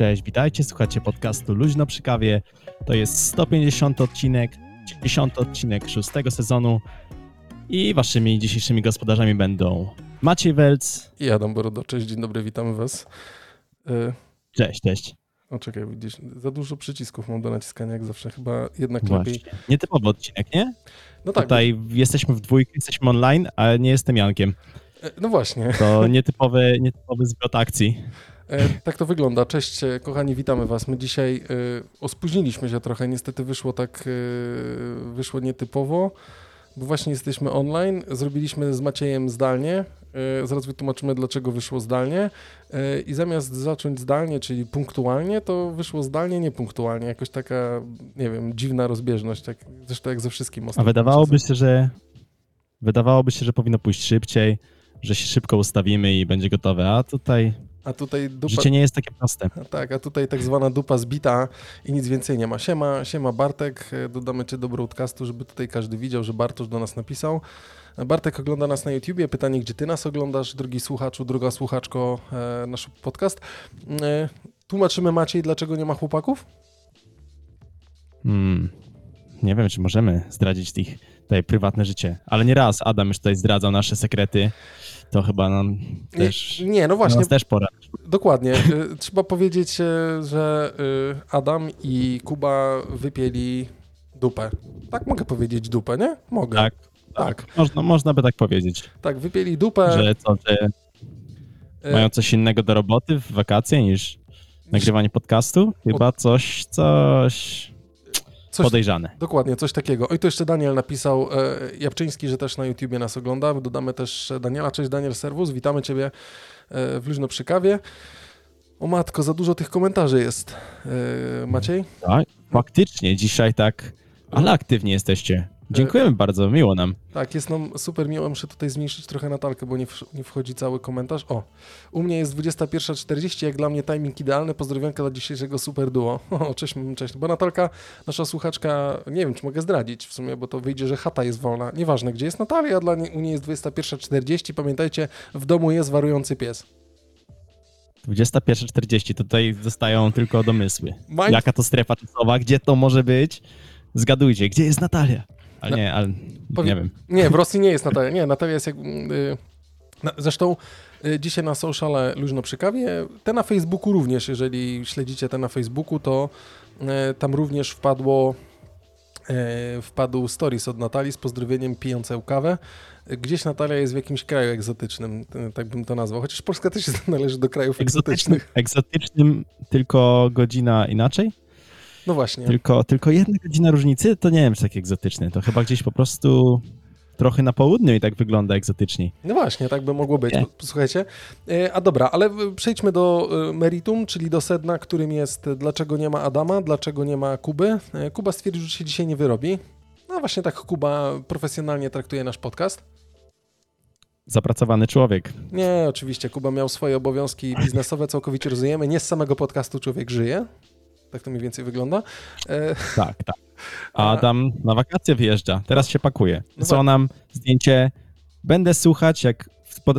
Cześć, witajcie, słuchacie podcastu Luźno przy kawie. To jest 150 odcinek, 10 odcinek szóstego sezonu i waszymi dzisiejszymi gospodarzami będą Maciej Welc. I Adam Borodo. Cześć, dzień dobry, witamy was. E, Cześć, cześć. o czekaj, widzisz, za dużo przycisków mam do naciskania jak zawsze, chyba jednak Właśnie. lepiej. Nietypowy odcinek, nie? No tak, Tutaj jesteśmy w dwójkę, jesteśmy online, ale nie jestem Jankiem. e, no właśnie, To nietypowy, nietypowy zwrot akcji. E, tak to wygląda. Cześć, e, kochani, witamy was. My dzisiaj e, ospóźniliśmy się trochę, niestety wyszło tak, wyszło nietypowo, bo właśnie jesteśmy online, zrobiliśmy z Maciejem zdalnie, zaraz wytłumaczymy dlaczego wyszło zdalnie i zamiast zacząć zdalnie, czyli punktualnie, to wyszło zdalnie, niepunktualnie, jakoś taka, nie wiem, dziwna rozbieżność, tak, zresztą jak ze wszystkim A ostatnio. wydawałoby się, że wydawałoby się, że powinno pójść szybciej, że się szybko ustawimy i będzie gotowe, a tutaj A tutaj dupa, życie nie jest takie proste. a tak, a tutaj tak zwana dupa zbita i nic więcej nie ma. Siema, siema Bartek, e, dodamy cię do broadcastu, żeby tutaj każdy widział, że Bartosz do nas napisał. E, Bartek ogląda nas na YouTubie, pytanie, gdzie ty nas oglądasz, drugi słuchaczu, druga słuchaczko, e, nasz podcast. E, tłumaczymy Maciej, dlaczego nie ma chłopaków? Hmm. Nie wiem, czy możemy zdradzić ich tutaj prywatne życie, ale nie raz Adam już tutaj zdradzał nasze sekrety, to chyba nam też, Nie, nie no właśnie, nas też pora. dokładnie. E, Trzeba powiedzieć, e, że e, Adam i Kuba wypieli dupę. Tak mogę powiedzieć dupę, nie? Mogę. Tak, tak. Można, można by tak powiedzieć, Tak, wypieli dupę. że co, że mają coś innego do roboty w wakacje niż nagrywanie podcastu? Chyba coś, coś Coś- podejrzane. Dokładnie, coś takiego. Oj, to jeszcze Daniel napisał, e, Jabczyński, że też na YouTubie nas ogląda. Dodamy też Daniela. Cześć Daniel Serwus, witamy Ciebie e, w Luźno przy kawie. O matko, za dużo tych komentarzy jest. E, Maciej? Tak, faktycznie dzisiaj tak, ale aktywnie jesteście. Dziękujemy bardzo, miło nam. Tak, jest nam super miło. Muszę tutaj zmniejszyć trochę Natalkę, bo nie, w, nie wchodzi cały komentarz. O, u mnie jest 21.40, jak dla mnie timing idealny. Pozdrowionka dla dzisiejszego super duo. O, cześć, cześć. Bo Natalka, nasza słuchaczka, nie wiem, czy mogę zdradzić w sumie, bo to wyjdzie, że chata jest wolna. Nieważne, gdzie jest Natalia, a dla niej, u niej jest 21.40. Pamiętajcie, w domu jest warujący pies. 21.40, tutaj zostają tylko domysły. Mind- Jaka to strefa czasowa, gdzie to może być? Zgadujcie, gdzie jest Natalia? Ale nie, ale nie wiem. Nie, w Rosji nie jest Natalia. Nie, Natalia jest jak... y, na, zresztą y, dzisiaj na sociale Luźno przy kawie, te na Facebooku również, jeżeli śledzicie te na Facebooku, to y, tam również wpadło y, wpadł stories od Natalii z pozdrowieniem pijącą kawę. Gdzieś Natalia jest w jakimś kraju egzotycznym, y, tak bym to nazwał. Chociaż Polska też należy do krajów egzotycznych. Egzotycznym tylko godzina inaczej? No właśnie. Tylko, tylko jedna godzina różnicy? To nie wiem, czy tak egzotyczny. To chyba gdzieś po prostu trochę na południu i tak wygląda egzotycznie. No właśnie, tak by mogło być. Nie. Słuchajcie. E, A dobra, ale przejdźmy do e, meritum, czyli do sedna, którym jest e, dlaczego nie ma Adama, dlaczego nie ma Kuby. Kuba stwierdził, że się dzisiaj nie wyrobi. No właśnie tak Kuba profesjonalnie traktuje nasz podcast. Zapracowany człowiek. Nie, oczywiście, Kuba miał swoje obowiązki biznesowe, całkowicie rozumiemy. Nie z samego podcastu człowiek żyje. Tak to mniej więcej wygląda. E, Tak, tak. Adam na wakacje wyjeżdża. Teraz się pakuje. No Co nam zdjęcie. Będę słuchać, jak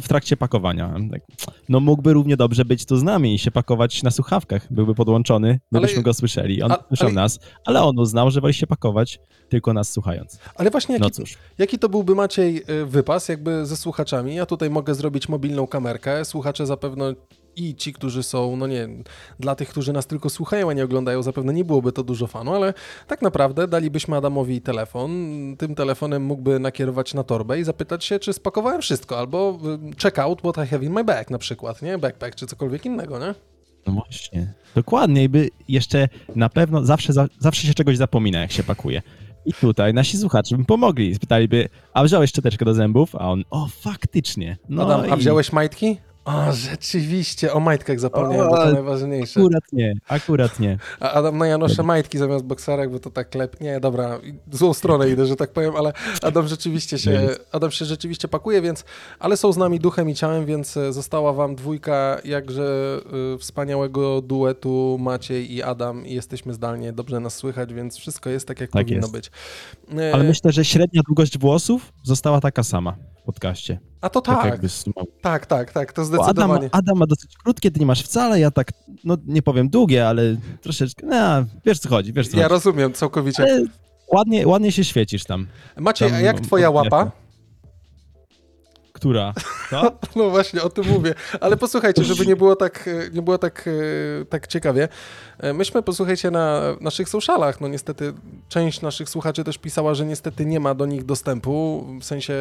w, trakcie pakowania. Tak, No mógłby równie dobrze być tu z nami i się pakować na słuchawkach. Byłby podłączony, my Ale- byśmy go słyszeli. On a- słyszał ale- nas, ale on uznał, że woli się pakować tylko nas słuchając. ale właśnie jaki, No cóż. Jaki to byłby Maciej y, wypas jakby ze słuchaczami? Ja tutaj mogę zrobić mobilną kamerkę. Słuchacze zapewne i ci, którzy są, no nie, dla tych, którzy nas tylko słuchają, a nie oglądają, zapewne nie byłoby to dużo fanu, ale tak naprawdę dalibyśmy Adamowi telefon. Tym telefonem mógłby nakierować na torbę i zapytać się, czy spakowałem wszystko, albo y, check out what I have in my bag na przykład, nie? Backpack, czy cokolwiek innego, nie? No właśnie. Dokładnie, i by jeszcze na pewno zawsze, za, zawsze się czegoś zapomina, jak się pakuje. I tutaj nasi słuchacze by pomogli. Spytaliby, a wziąłeś szczoteczkę do zębów? A on, o, faktycznie. No Adam, a i wziąłeś majtki? A, rzeczywiście, o majtkach zapomniałem, bo O, to najważniejsze. Akurat nie, akurat nie. A Adam, no ja noszę majtki zamiast bokserek, bo to tak lep... Nie, dobra, w złą stronę idę, że tak powiem, ale Adam rzeczywiście się, Adam się rzeczywiście pakuje, więc, ale są z nami duchem i ciałem, więc e, została wam dwójka jakże y, wspaniałego duetu Maciej i Adam i jesteśmy zdalnie, dobrze nas słychać, więc wszystko jest tak, jak Tak powinno jest. być. E, Ale myślę, że średnia długość włosów została taka sama podcaście. A to Tak, tak, tak, tak, tak, to Bo Adam, zdecydowanie. Adam ma dosyć krótkie, ty nie masz wcale, ja tak, no nie powiem długie, ale troszeczkę, no, wiesz co chodzi, wiesz co Ja chodzi. rozumiem całkowicie. Ale ładnie, ładnie się świecisz tam. Maciej, a tam jak twoja łapa? Która? To? No właśnie, o tym mówię. Ale posłuchajcie, żeby nie było tak, e, nie było tak, e, tak ciekawie. E, Myśmy, posłuchajcie, na naszych socialach, no niestety część naszych słuchaczy też pisała, że niestety nie ma do nich dostępu, w sensie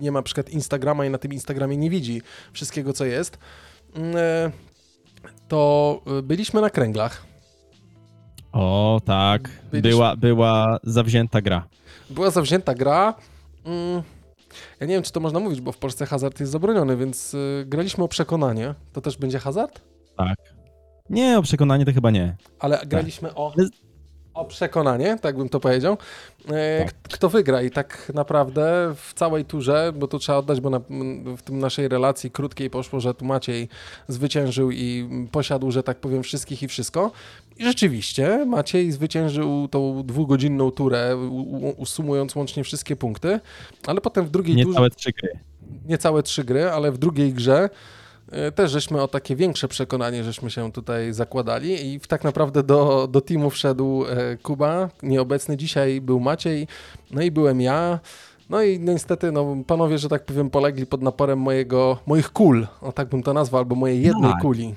nie ma na przykład Instagrama i na tym Instagramie nie widzi wszystkiego, co jest. Mm, To byliśmy na kręglach. O, tak. Byliśmy- Była, była zawzięta gra. Była zawzięta gra. Mm, Ja nie wiem, czy to można mówić, bo w Polsce hazard jest zabroniony, więc y, graliśmy o przekonanie. To też będzie hazard? Tak. Nie, o przekonanie to chyba nie. Ale graliśmy o, Ale- o przekonanie, tak bym to powiedział. E, Tak. Kto wygra i tak naprawdę w całej turze, bo to trzeba oddać, bo na, w tym naszej relacji krótkiej poszło, że tu Maciej zwyciężył i posiadł, że tak powiem, wszystkich i wszystko. I rzeczywiście Maciej zwyciężył tą dwugodzinną turę, usumując łącznie wszystkie punkty, ale potem w drugiej Nie turze całe trzy gry. niecałe trzy gry, ale w drugiej grze też żeśmy o takie większe przekonanie, żeśmy się tutaj zakładali i tak naprawdę do, do teamu wszedł e, Kuba, nieobecny dzisiaj był Maciej, no i byłem ja. No i niestety, no, panowie, że tak powiem, polegli pod naporem mojego, moich kul, o tak bym to nazwał, albo mojej jednej Tak. kuli.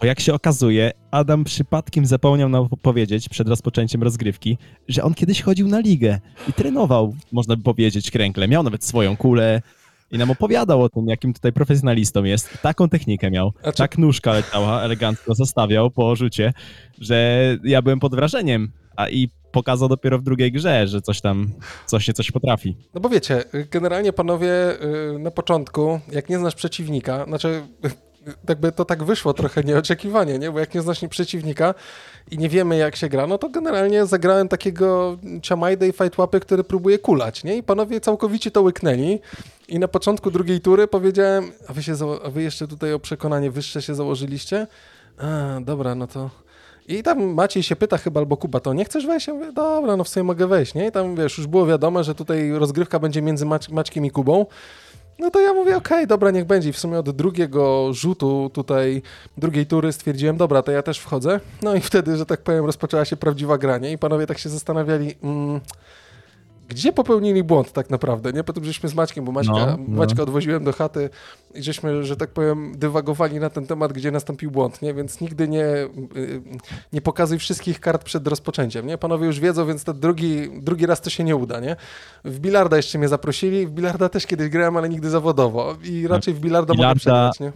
Bo jak się okazuje, Adam przypadkiem zapomniał nam powiedzieć przed rozpoczęciem rozgrywki, że on kiedyś chodził na ligę i trenował, można by powiedzieć, kręgle. Miał nawet swoją kulę i nam opowiadał o tym, jakim tutaj profesjonalistą jest. Taką technikę miał. Znaczy- Tak nóżka leciała, elegancko zostawiał po rzucie, że ja byłem pod wrażeniem. A i pokazał dopiero w drugiej grze, że coś tam, coś się coś potrafi. No bo wiecie, generalnie panowie y, na początku, jak nie znasz przeciwnika, znaczy jakby to tak wyszło trochę nieoczekiwanie, nie? Bo jak nie znasz przeciwnika i nie wiemy jak się gra, no to generalnie zagrałem takiego ciamajdę i fightłapy, który próbuje kulać, nie? I panowie całkowicie to łyknęli i na początku drugiej tury powiedziałem, a wy, się a wy jeszcze tutaj o przekonanie wyższe się założyliście? A, dobra, no to... I tam Maciej się pyta chyba, albo Kuba, to nie chcesz wejść? Ja mówię, dobra, no w sumie mogę wejść, nie? I tam, wiesz, już było wiadomo, że tutaj rozgrywka będzie między Mac Maćkiem i Kubą. No to ja mówię, okej, dobra, niech będzie. I w sumie od drugiego rzutu tutaj, drugiej tury stwierdziłem, dobra, to ja też wchodzę. No i wtedy, że tak powiem, rozpoczęła się prawdziwa granie i panowie tak się zastanawiali, mm, gdzie popełnili błąd tak naprawdę, nie? Potem żeśmy z Maćkiem, bo Maćka, No, no. Maćka odwoziłem do chaty i żeśmy, że tak powiem, dywagowali na ten temat, gdzie nastąpił błąd, nie? Więc nigdy nie, y, nie pokazuj wszystkich kart przed rozpoczęciem, nie? Panowie już wiedzą, więc ten drugi, drugi raz to się nie uda, nie? W bilarda jeszcze mnie zaprosili, w bilarda też kiedyś grałem, ale nigdy zawodowo i raczej w bilarda, mogę Bilarda- przegrać, nie?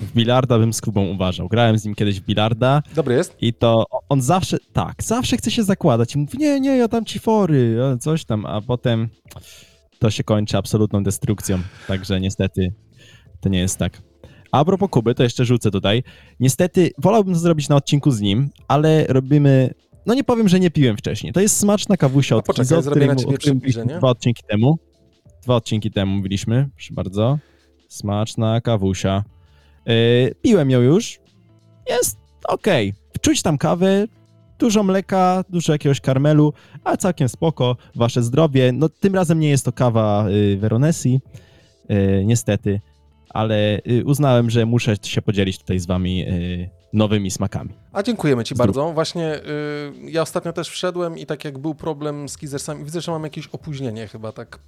W bilarda bym z Kubą uważał. Grałem z nim kiedyś w bilarda Dobry jest? I to on zawsze, tak, zawsze chce się zakładać i mówi, nie, nie, ja dam ci fory, coś tam, a potem to się kończy absolutną destrukcją, także niestety to nie jest tak. A propos Kuby, to jeszcze rzucę tutaj. Niestety wolałbym to zrobić na odcinku z nim, ale robimy, no nie powiem, że nie piłem wcześniej. To jest smaczna kawusia od poczekaj, Kizo, zrobię na ciebie przybliżę, nie? Dwa odcinki temu. Dwa odcinki temu mówiliśmy, proszę bardzo. Smaczna kawusia. Yy, piłem ją już. Jest okej. Czuć tam kawę, dużo mleka, dużo jakiegoś karmelu, a całkiem spoko. Wasze zdrowie. No tym razem nie jest to kawa y, Veronesi, y, niestety, ale y, uznałem, że muszę się podzielić tutaj z wami y, nowymi smakami. A dziękujemy Ci bardzo. Właśnie y, ja ostatnio też wszedłem i tak jak był problem z Kizersami, widzę, że mam jakieś opóźnienie chyba, tak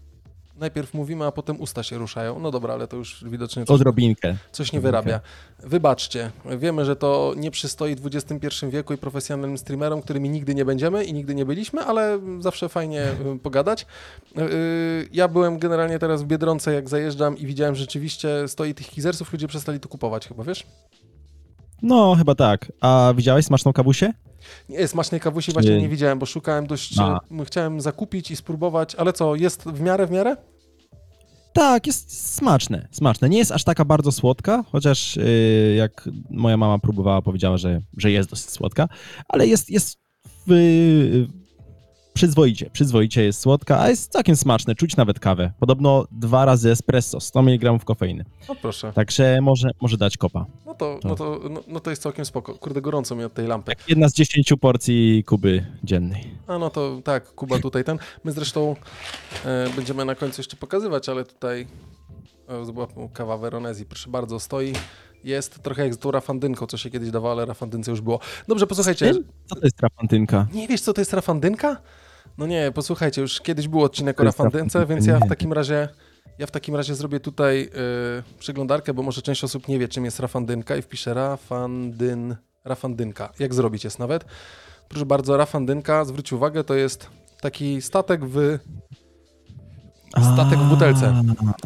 najpierw mówimy, a potem usta się ruszają. No dobra, ale to już widocznie coś, Odrobinkę. coś nie wyrabia. Wybaczcie, wiemy, że to nie przystoi w XXI wieku i profesjonalnym streamerom, którymi nigdy nie będziemy i nigdy nie byliśmy, ale zawsze fajnie y, pogadać. Y, y, Ja byłem generalnie teraz w Biedronce, jak zajeżdżam i widziałem, że rzeczywiście stoi tych Kizersów, ludzie przestali to kupować chyba, wiesz? No, chyba tak. A widziałeś smaczną kawusię? Nie, smacznej kawusi właśnie Nie. nie widziałem, bo szukałem dość, A. chciałem zakupić i spróbować, ale co, jest w miarę, w miarę? Tak, jest smaczne, smaczne. Nie jest aż taka bardzo słodka, chociaż yy, jak moja mama próbowała, powiedziała, że, że jest dosyć słodka, ale jest, jest w, przyzwoicie, przyzwoicie jest słodka, a jest całkiem smaczne, czuć nawet kawę. Podobno dwa razy espresso, 100 mg kofeiny. No proszę. Także może, może dać kopa. No to, no, to, no, no to jest całkiem spoko. Kurde, gorąco mi od tej lampy. Jedna z 10 porcji Kuby dziennej. A no to tak, Kuba tutaj ten. My zresztą e, będziemy na końcu jeszcze pokazywać, ale tutaj o, była kawa Veronezji, proszę bardzo, stoi. Jest trochę jak z tą rafandynką, co się kiedyś dawało, ale rafandynce już było. Dobrze, posłuchajcie. Co to jest rafandynka? Nie wiesz, co to jest rafandynka? No nie, posłuchajcie, już kiedyś był odcinek o rafandynka, więc ja w takim razie ja w takim razie zrobię tutaj y, przeglądarkę, bo może część osób nie wie, czym jest rafandynka i wpiszę rafandyn, rafandynka. Jak zrobić jest nawet? Proszę bardzo, rafandynka, zwróć uwagę, to jest taki statek w... Statek w butelce.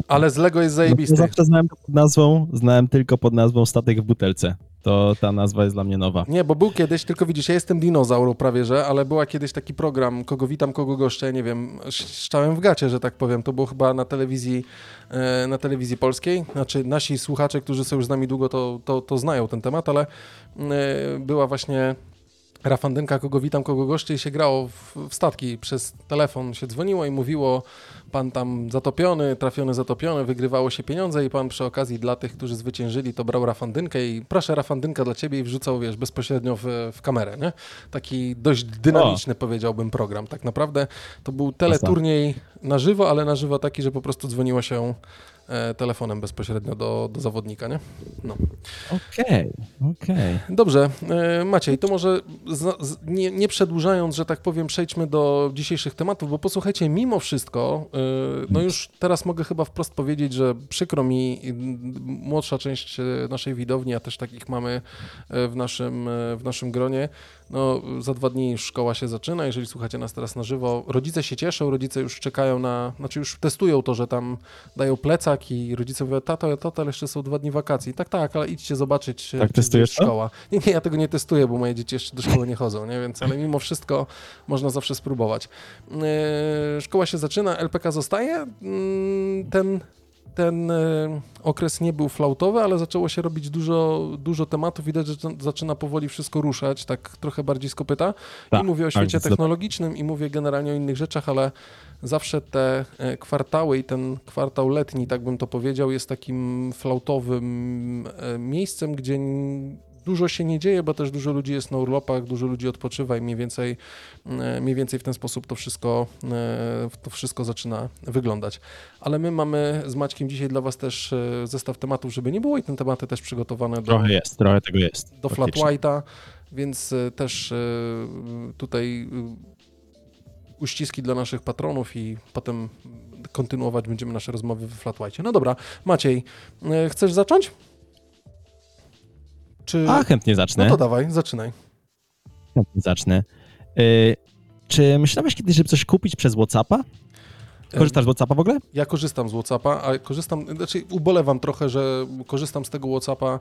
Ale z Lego jest No zajebisty. zawsze znałem to pod nazwą, znałem tylko pod nazwą statek w butelce. To ta nazwa jest dla mnie nowa. Nie, bo był kiedyś, tylko widzisz, ja jestem dinozaur prawie, że, ale była kiedyś taki program, kogo witam, kogo goszczę, nie wiem, szczałem w gacie, że tak powiem, to było chyba na telewizji, e, na telewizji polskiej, znaczy nasi słuchacze, którzy są już z nami długo, to, to, to znają ten temat, ale e, była właśnie rafandynka, kogo witam, kogo goszczę i się grało w, w statki, przez telefon się dzwoniło i mówiło, pan tam zatopiony, trafiony, zatopiony, wygrywało się pieniądze i pan przy okazji dla tych, którzy zwyciężyli, to brał rafandynkę i proszę rafandynka dla ciebie i wrzucał, wiesz, bezpośrednio w, w kamerę, nie? Taki dość dynamiczny, powiedziałbym, program. Tak naprawdę to był teleturniej na żywo, ale na żywo taki, że po prostu dzwoniło się telefonem bezpośrednio do, do zawodnika, nie? No. Okej, okej. Dobrze, e, Maciej, to może z, z, nie, nie przedłużając, że tak powiem, przejdźmy do dzisiejszych tematów, bo posłuchajcie, mimo wszystko, e, no już teraz mogę chyba wprost powiedzieć, że przykro mi, młodsza część e, naszej widowni, a też takich mamy e, w naszym, e, w naszym gronie, no za dwa dni szkoła się zaczyna, jeżeli słuchacie nas teraz na żywo, rodzice się cieszą, rodzice już czekają na, znaczy już testują to, że tam dają plecak i rodzice mówią, tato, tato, ale jeszcze są dwa dni wakacji. Tak, tak, ale idźcie zobaczyć, Tak czy testujesz szkoła. Nie, nie, ja tego nie testuję, bo moje dzieci jeszcze do szkoły nie chodzą, nie? Więc, ale mimo wszystko można zawsze spróbować. Yy, szkoła się zaczyna, LPK zostaje. Yy, ten ten e, okres nie był flautowy, ale zaczęło się robić dużo, dużo tematów. Widać, że zaczyna powoli wszystko ruszać, tak trochę bardziej z kopyta. Tak, I mówię o tak, świecie technologicznym i mówię generalnie o innych rzeczach, ale zawsze te e, kwartały i ten kwartał letni, tak bym to powiedział, jest takim flautowym e, miejscem, gdzie dużo się nie dzieje, bo też dużo ludzi jest na urlopach, dużo ludzi odpoczywa i mniej więcej, e, mniej więcej w ten sposób to wszystko, e, to wszystko zaczyna wyglądać. Ale my mamy z Maćkiem dzisiaj dla Was też e, zestaw tematów, żeby nie było i te tematy też przygotowane do, Trochę jest, trochę tego jest. do Flat. White'a, więc też tutaj uściski dla naszych patronów i potem kontynuować będziemy nasze rozmowy w Flat White'cie. No dobra, Maciej, chcesz zacząć? Czy... A, chętnie zacznę. no to dawaj, zaczynaj. Chętnie zacznę. Y, czy myślałeś kiedyś, żeby coś kupić przez Whatsappa? Korzystasz z Whatsappa w ogóle? Ja korzystam z Whatsappa, a korzystam, znaczy ubolewam trochę, że korzystam z tego Whatsappa,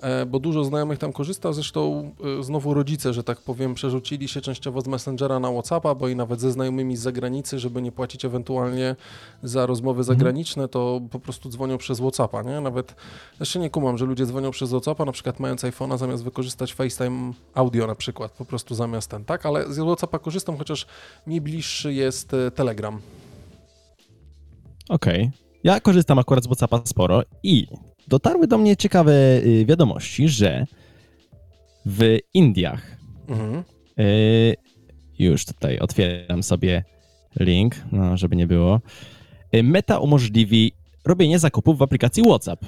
e, bo dużo znajomych tam korzysta, zresztą e, znowu rodzice, że tak powiem, przerzucili się częściowo z Messengera na Whatsappa, bo i nawet ze znajomymi z zagranicy, żeby nie płacić ewentualnie za rozmowy zagraniczne, to po prostu dzwonią przez Whatsappa, nie? Nawet, jeszcze nie kumam, że ludzie dzwonią przez Whatsappa, na przykład mając iPhone'a, zamiast wykorzystać FaceTime audio na przykład, po prostu zamiast ten, tak? Ale z Whatsappa korzystam, chociaż mi bliższy jest e, Telegram. Okej. Ja korzystam akurat z Whatsappa sporo i dotarły do mnie ciekawe y, wiadomości, że w Indiach Mhm. y, już tutaj otwieram sobie link, no, żeby nie było. Y, Meta umożliwi robienie zakupów w aplikacji WhatsApp.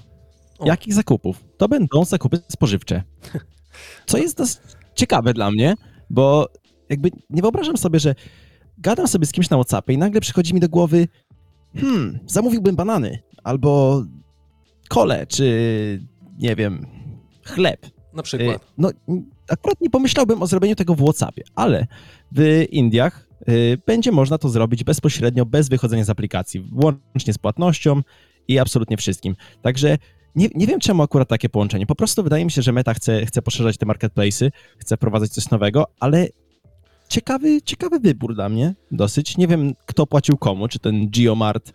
O. Jakich zakupów? To będą zakupy spożywcze. Co jest dosyć ciekawe dla mnie, bo jakby nie wyobrażam sobie, że gadam sobie z kimś na WhatsAppie i nagle przychodzi mi do głowy, hmm, zamówiłbym banany, albo kole, czy nie wiem, chleb. Na Y, przykład. No, n- akurat nie pomyślałbym o zrobieniu tego w WhatsAppie, ale w Indiach y, będzie można to zrobić bezpośrednio, bez wychodzenia z aplikacji, łącznie z płatnością i absolutnie wszystkim. Także nie, nie wiem, czemu akurat takie połączenie. Po prostu wydaje mi się, że Meta chce, chce poszerzać te marketplace'y, chce wprowadzać coś nowego, ale ciekawy, ciekawy wybór dla mnie dosyć. Nie wiem, kto płacił komu, czy ten Geomart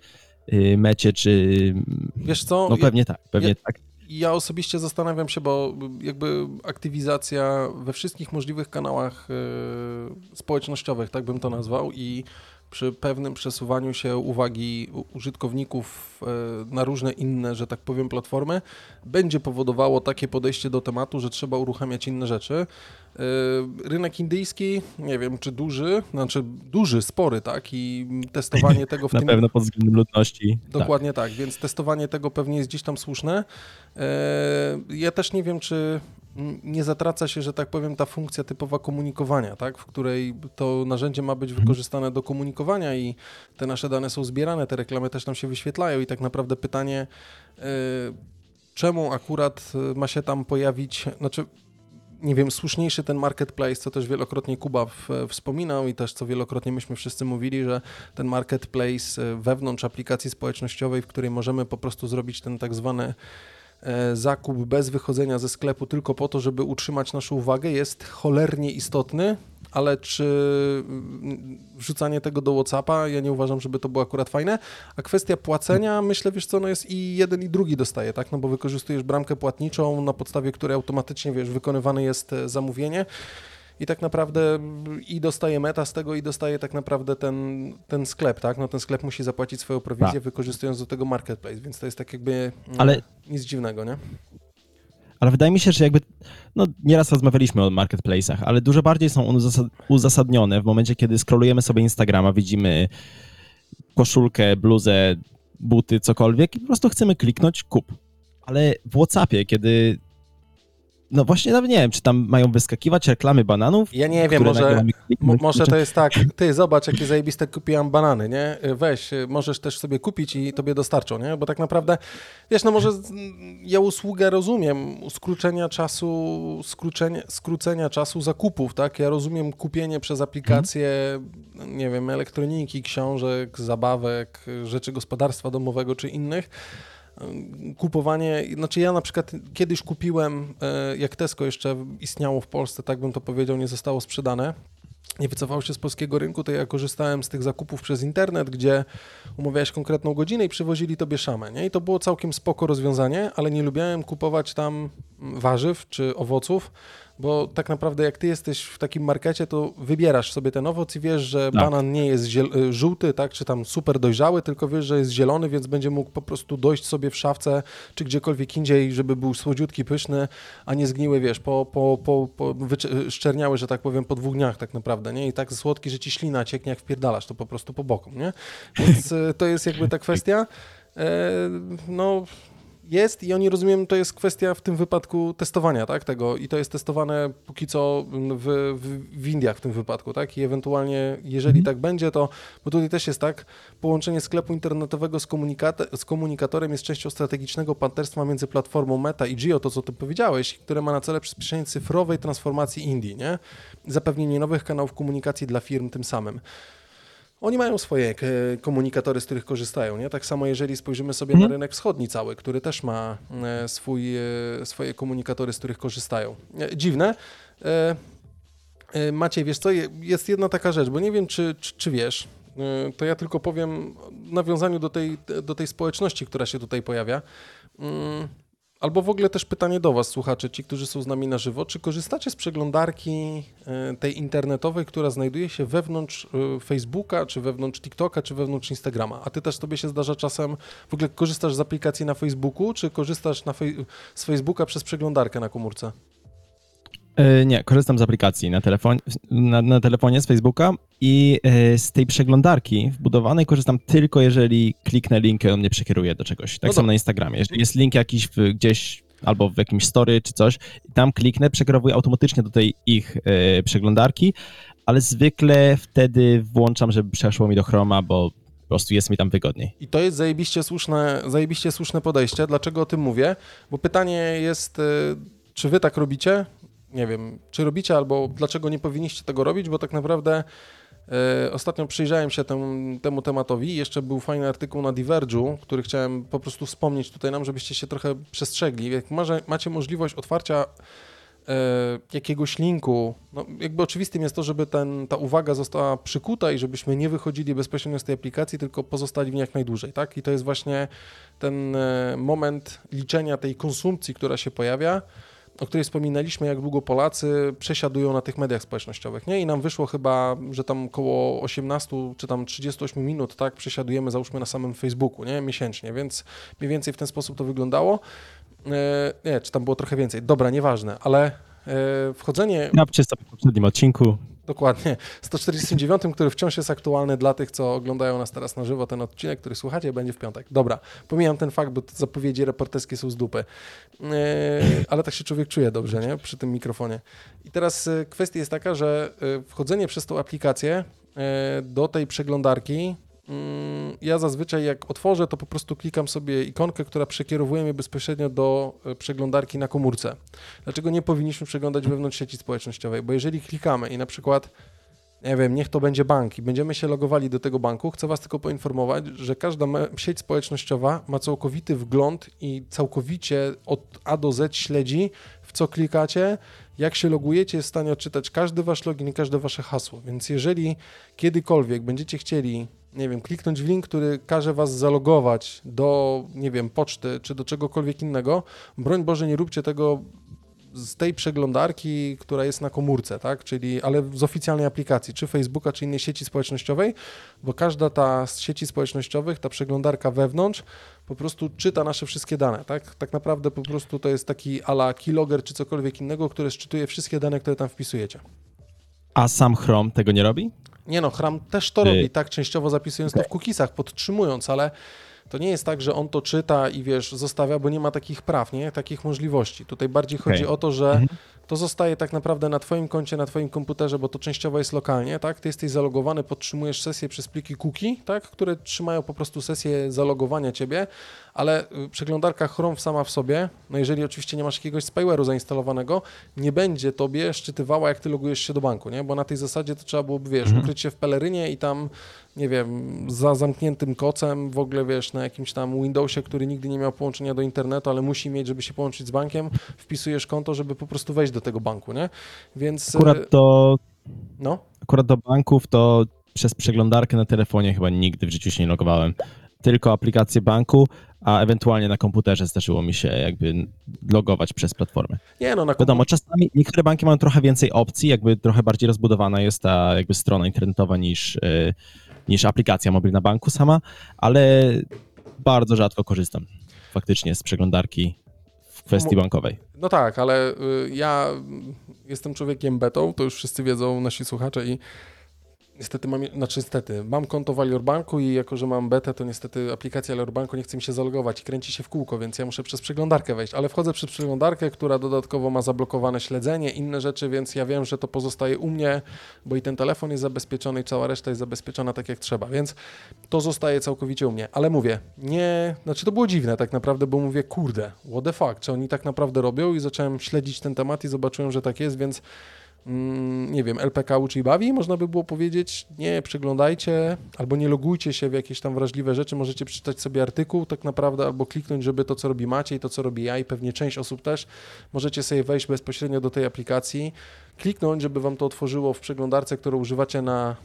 y, mecie, czy... Wiesz co? No pewnie tak, pewnie ja, tak. Ja osobiście zastanawiam się, bo jakby aktywizacja we wszystkich możliwych kanałach y, społecznościowych, tak bym to nazwał, i przy pewnym przesuwaniu się uwagi użytkowników e, na różne inne, że tak powiem, platformy, będzie powodowało takie podejście do tematu, że trzeba uruchamiać inne rzeczy. E, rynek indyjski, nie wiem, czy duży, znaczy duży, spory, tak, i testowanie tego w na tym... Na pewno pod względem ludności. Dokładnie tak. tak, więc testowanie tego pewnie jest gdzieś tam słuszne. E, ja też nie wiem, czy nie zatraca się, że tak powiem, ta funkcja typowa komunikowania, tak, w której to narzędzie ma być mhm. wykorzystane do komunikowania i te nasze dane są zbierane, te reklamy też nam się wyświetlają i tak naprawdę pytanie, yy, czemu akurat e, ma się tam pojawić, znaczy nie wiem, słuszniejszy ten marketplace, co też wielokrotnie Kuba w, wspominał i też co wielokrotnie myśmy wszyscy mówili, że ten marketplace e, wewnątrz aplikacji społecznościowej, w której możemy po prostu zrobić ten tak zwany zakup bez wychodzenia ze sklepu tylko po to, żeby utrzymać naszą uwagę jest cholernie istotny, ale czy mm, wrzucanie tego do Whatsappa, ja nie uważam, żeby to było akurat fajne, a kwestia płacenia, myślę, wiesz co, no jest i jeden i drugi dostaje, tak, no bo wykorzystujesz bramkę płatniczą, na podstawie której automatycznie, wiesz, wykonywane jest e, zamówienie, i tak naprawdę i dostaje meta z tego i dostaje tak naprawdę ten, ten sklep, tak? No ten sklep musi zapłacić swoją prowizję, tak. wykorzystując do tego marketplace, więc to jest tak jakby mm, Ale... nic dziwnego, nie? Ale wydaje mi się, że jakby, no nieraz rozmawialiśmy o marketplace'ach, ale dużo bardziej są uzasadnione w momencie, kiedy scrollujemy sobie Instagrama, widzimy koszulkę, bluzę, buty, cokolwiek i po prostu chcemy kliknąć kup. Ale w WhatsAppie, kiedy no właśnie nawet nie wiem, czy tam mają wyskakiwać reklamy bananów. Ja nie wiem, może, może to jest tak, ty zobacz, jakie zajebiste kupiłam banany, nie? Weź, możesz też sobie kupić i tobie dostarczą, nie? Bo tak naprawdę, wiesz, no może ja usługę rozumiem, skrócenia czasu, skrócenia, skrócenia czasu zakupów, tak? Ja rozumiem kupienie przez aplikację, hmm. nie wiem, elektroniki, książek, zabawek, rzeczy gospodarstwa domowego czy innych, kupowanie, znaczy ja na przykład kiedyś kupiłem, e, jak Tesco jeszcze istniało w Polsce, tak bym to powiedział, nie zostało sprzedane, nie wycofało się z polskiego rynku, to ja korzystałem z tych zakupów przez internet, gdzie umawiałeś konkretną godzinę i przywozili tobie szamę, nie? I to było całkiem spoko rozwiązanie, ale nie lubiałem kupować tam warzyw czy owoców, bo tak naprawdę jak ty jesteś w takim markecie, to wybierasz sobie ten owoc i wiesz, że tak. banan nie jest y, żółty, tak, czy tam super dojrzały, tylko wiesz, że jest zielony, więc będzie mógł po prostu dojść sobie w szafce, czy gdziekolwiek indziej, żeby był słodziutki, pyszny, a nie zgniły, wiesz, po, po, po, po szczerniały, że tak powiem, po dwóch dniach tak naprawdę, nie? I tak słodki, że ci ślina cieknie, jak wpierdalasz to po prostu po boku, nie? Więc y, to jest jakby ta kwestia. E, no, jest i oni rozumiem, to jest kwestia w tym wypadku testowania, tak, tego i to jest testowane póki co w, w, w Indiach w tym wypadku, tak, i ewentualnie jeżeli mhm. tak będzie, to, bo tutaj też jest tak, połączenie sklepu internetowego z, z komunikatorem jest częścią strategicznego partnerstwa między platformą Meta i Geo, to co ty powiedziałeś, które ma na cele przyspieszenie cyfrowej transformacji Indii, nie, zapewnienie nowych kanałów komunikacji dla firm tym samym. Oni mają swoje e, komunikatory, z których korzystają. Nie? Tak samo jeżeli spojrzymy sobie na mhm. rynek wschodni cały, który też ma e, swój, e, swoje komunikatory, z których korzystają. Dziwne. Maciej, wiesz co, jest jedna taka rzecz, bo nie wiem, czy, czy, czy wiesz, to ja tylko powiem w nawiązaniu do tej, do tej społeczności, która się tutaj pojawia. Albo w ogóle też pytanie do Was, słuchacze, ci, którzy są z nami na żywo. Czy korzystacie z przeglądarki e, tej internetowej, która znajduje się wewnątrz e, Facebooka, czy wewnątrz TikToka, czy wewnątrz Instagrama? A Ty też Tobie się zdarza czasem, w ogóle korzystasz z aplikacji na Facebooku, czy korzystasz fej z Facebooka przez przeglądarkę na komórce? E, nie, korzystam z aplikacji na, telefon, na, na telefonie z Facebooka i e, z tej przeglądarki wbudowanej korzystam tylko jeżeli kliknę link i on mnie przekieruje do czegoś. Tak no samo na Instagramie. Jeżeli jest link jakiś w, gdzieś albo w jakimś story czy coś, tam kliknę, przekierowuję automatycznie do tej ich e, przeglądarki, ale zwykle wtedy włączam, żeby przeszło mi do Chroma, bo po prostu jest mi tam wygodniej. I to jest zajebiście słuszne, zajebiście słuszne podejście. Dlaczego o tym mówię? Bo pytanie jest, czy wy tak robicie? Nie wiem, czy robicie albo dlaczego nie powinniście tego robić, bo tak naprawdę e, ostatnio przyjrzałem się temu, temu tematowi. Jeszcze był fajny artykuł na Diverge'u, który chciałem po prostu wspomnieć tutaj nam, żebyście się trochę przestrzegli. Jak macie możliwość otwarcia e, jakiegoś linku, no jakby oczywistym jest to, żeby ten, ta uwaga została przykuta i żebyśmy nie wychodzili bezpośrednio z tej aplikacji, tylko pozostali w niej jak najdłużej, tak? I to jest właśnie ten e, moment liczenia tej konsumpcji, która się pojawia, o której wspominaliśmy, jak długo Polacy przesiadują na tych mediach społecznościowych, nie? I nam wyszło chyba, że tam około 18 czy tam 38 minut, tak, przesiadujemy załóżmy na samym Facebooku, nie? Miesięcznie, więc mniej więcej w ten sposób to wyglądało. E, nie, czy tam było trochę więcej. Dobra, nieważne, ale e, wchodzenie... Napcie sobie w poprzednim odcinku. Dokładnie. 149, który wciąż jest aktualny dla tych, co oglądają nas teraz na żywo. Ten odcinek, który słuchacie, będzie w piątek. Dobra, pomijam ten fakt, bo zapowiedzi reporterskie są z dupy. Yy, ale tak się człowiek czuje dobrze, nie? Przy tym mikrofonie. I teraz kwestia jest taka, że wchodzenie przez tą aplikację do tej przeglądarki ja zazwyczaj jak otworzę, to po prostu klikam sobie ikonkę, która przekierowuje mnie bezpośrednio do e, przeglądarki na komórce. Dlaczego nie powinniśmy przeglądać wewnątrz sieci społecznościowej? Bo jeżeli klikamy i na przykład nie wiem, niech to będzie bank i będziemy się logowali do tego banku, chcę Was tylko poinformować, że każda sieć społecznościowa ma całkowity wgląd i całkowicie od A do Z śledzi, w co klikacie, jak się logujecie, jest w stanie odczytać każdy Wasz login i każde Wasze hasło. Więc jeżeli kiedykolwiek będziecie chcieli nie wiem, kliknąć w link, który każe was zalogować do, nie wiem, poczty czy do czegokolwiek innego, broń Boże, nie róbcie tego z tej przeglądarki, która jest na komórce, tak? Czyli, ale z oficjalnej aplikacji, czy Facebooka, czy innej sieci społecznościowej, bo każda ta z sieci społecznościowych, ta przeglądarka wewnątrz, po prostu czyta nasze wszystkie dane, tak? Tak naprawdę po prostu to jest taki ala keylogger, czy cokolwiek innego, który szczytuje wszystkie dane, które tam wpisujecie. A sam Chrome tego nie robi? Nie no, Hram też to robi, tak, częściowo zapisując to w cookiesach, podtrzymując, ale to nie jest tak, że on to czyta i wiesz, zostawia, bo nie ma takich praw, nie? Takich możliwości. Tutaj bardziej okay. chodzi o to, że mhm. to zostaje tak naprawdę na twoim koncie, na twoim komputerze, bo to częściowo jest lokalnie, tak? Ty jesteś zalogowany, podtrzymujesz sesję przez pliki cookie, tak? Które trzymają po prostu sesję zalogowania ciebie, ale y, przeglądarka Chrome sama w sobie, no jeżeli oczywiście nie masz jakiegoś spyware'u zainstalowanego, nie będzie tobie szczytywała, jak ty logujesz się do banku, nie? Bo na tej zasadzie to trzeba byłoby, wiesz, mhm. ukryć się w pelerynie i tam, nie wiem, za zamkniętym kocem, w ogóle, wiesz, na jakimś tam Windowsie, który nigdy nie miał połączenia do internetu, ale musi mieć, żeby się połączyć z bankiem, wpisujesz konto, żeby po prostu wejść do tego banku, nie? Więc... Akurat to... No? Akurat do banków to przez przeglądarkę na telefonie chyba nigdy w życiu się nie logowałem. Tylko aplikację banku, a ewentualnie na komputerze zdarzyło mi się jakby logować przez platformę. Nie no, na Wiadomo, czasami niektóre banki mają trochę więcej opcji, jakby trochę bardziej rozbudowana jest ta jakby strona internetowa niż, yy, niż aplikacja mobilna banku sama, ale bardzo rzadko korzystam faktycznie z przeglądarki w kwestii bankowej. No tak, ale y, ja jestem człowiekiem betą, to już wszyscy wiedzą, nasi słuchacze i Niestety mam, znaczy niestety, mam konto w Aliorbanku i jako, że mam betę, to niestety aplikacja Aliorbanku nie chce mi się zalogować i kręci się w kółko, więc ja muszę przez przeglądarkę wejść, ale wchodzę przez przeglądarkę, która dodatkowo ma zablokowane śledzenie, inne rzeczy, więc ja wiem, że to pozostaje u mnie, bo i ten telefon jest zabezpieczony i cała reszta jest zabezpieczona tak jak trzeba, więc to zostaje całkowicie u mnie, ale mówię, nie, znaczy to było dziwne tak naprawdę, bo mówię, kurde, what the fuck, czy oni tak naprawdę robią? I zacząłem śledzić ten temat i zobaczyłem, że tak jest, więc Mm, nie wiem, LPK uczy i bawi, można by było powiedzieć, nie przeglądajcie albo nie logujcie się w jakieś tam wrażliwe rzeczy, możecie przeczytać sobie artykuł tak naprawdę albo kliknąć, żeby to, co robi Maciej, to, co robi ja i pewnie część osób też, możecie sobie wejść bezpośrednio do tej aplikacji, kliknąć, żeby wam to otworzyło w przeglądarce, którą używacie na,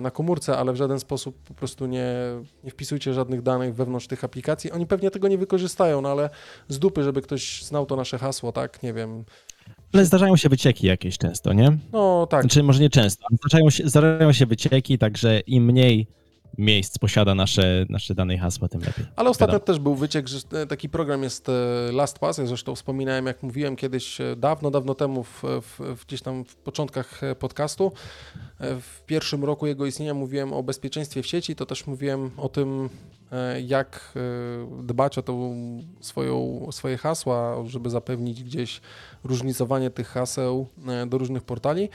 na komórce, ale w żaden sposób po prostu nie, nie wpisujcie żadnych danych wewnątrz tych aplikacji. Oni pewnie tego nie wykorzystają, no ale z dupy, żeby ktoś znał to nasze hasło, tak, nie wiem, ale zdarzają się wycieki jakieś często, nie? No tak. Znaczy, może nie często, ale zdarzają się, zdarzają się wycieki, także im mniej miejsc posiada nasze, nasze dane i hasła, tym lepiej. Ale ostatnio Wiadomo. też był wyciek, że e, taki program jest e, LastPass, ja zresztą wspominałem, jak mówiłem kiedyś e, dawno, dawno temu, w, w, gdzieś tam w początkach podcastu, w pierwszym roku jego istnienia mówiłem o bezpieczeństwie w sieci, to też mówiłem o tym, jak dbać o tą swoją, swoje hasła, żeby zapewnić gdzieś różnicowanie tych haseł do różnych portali.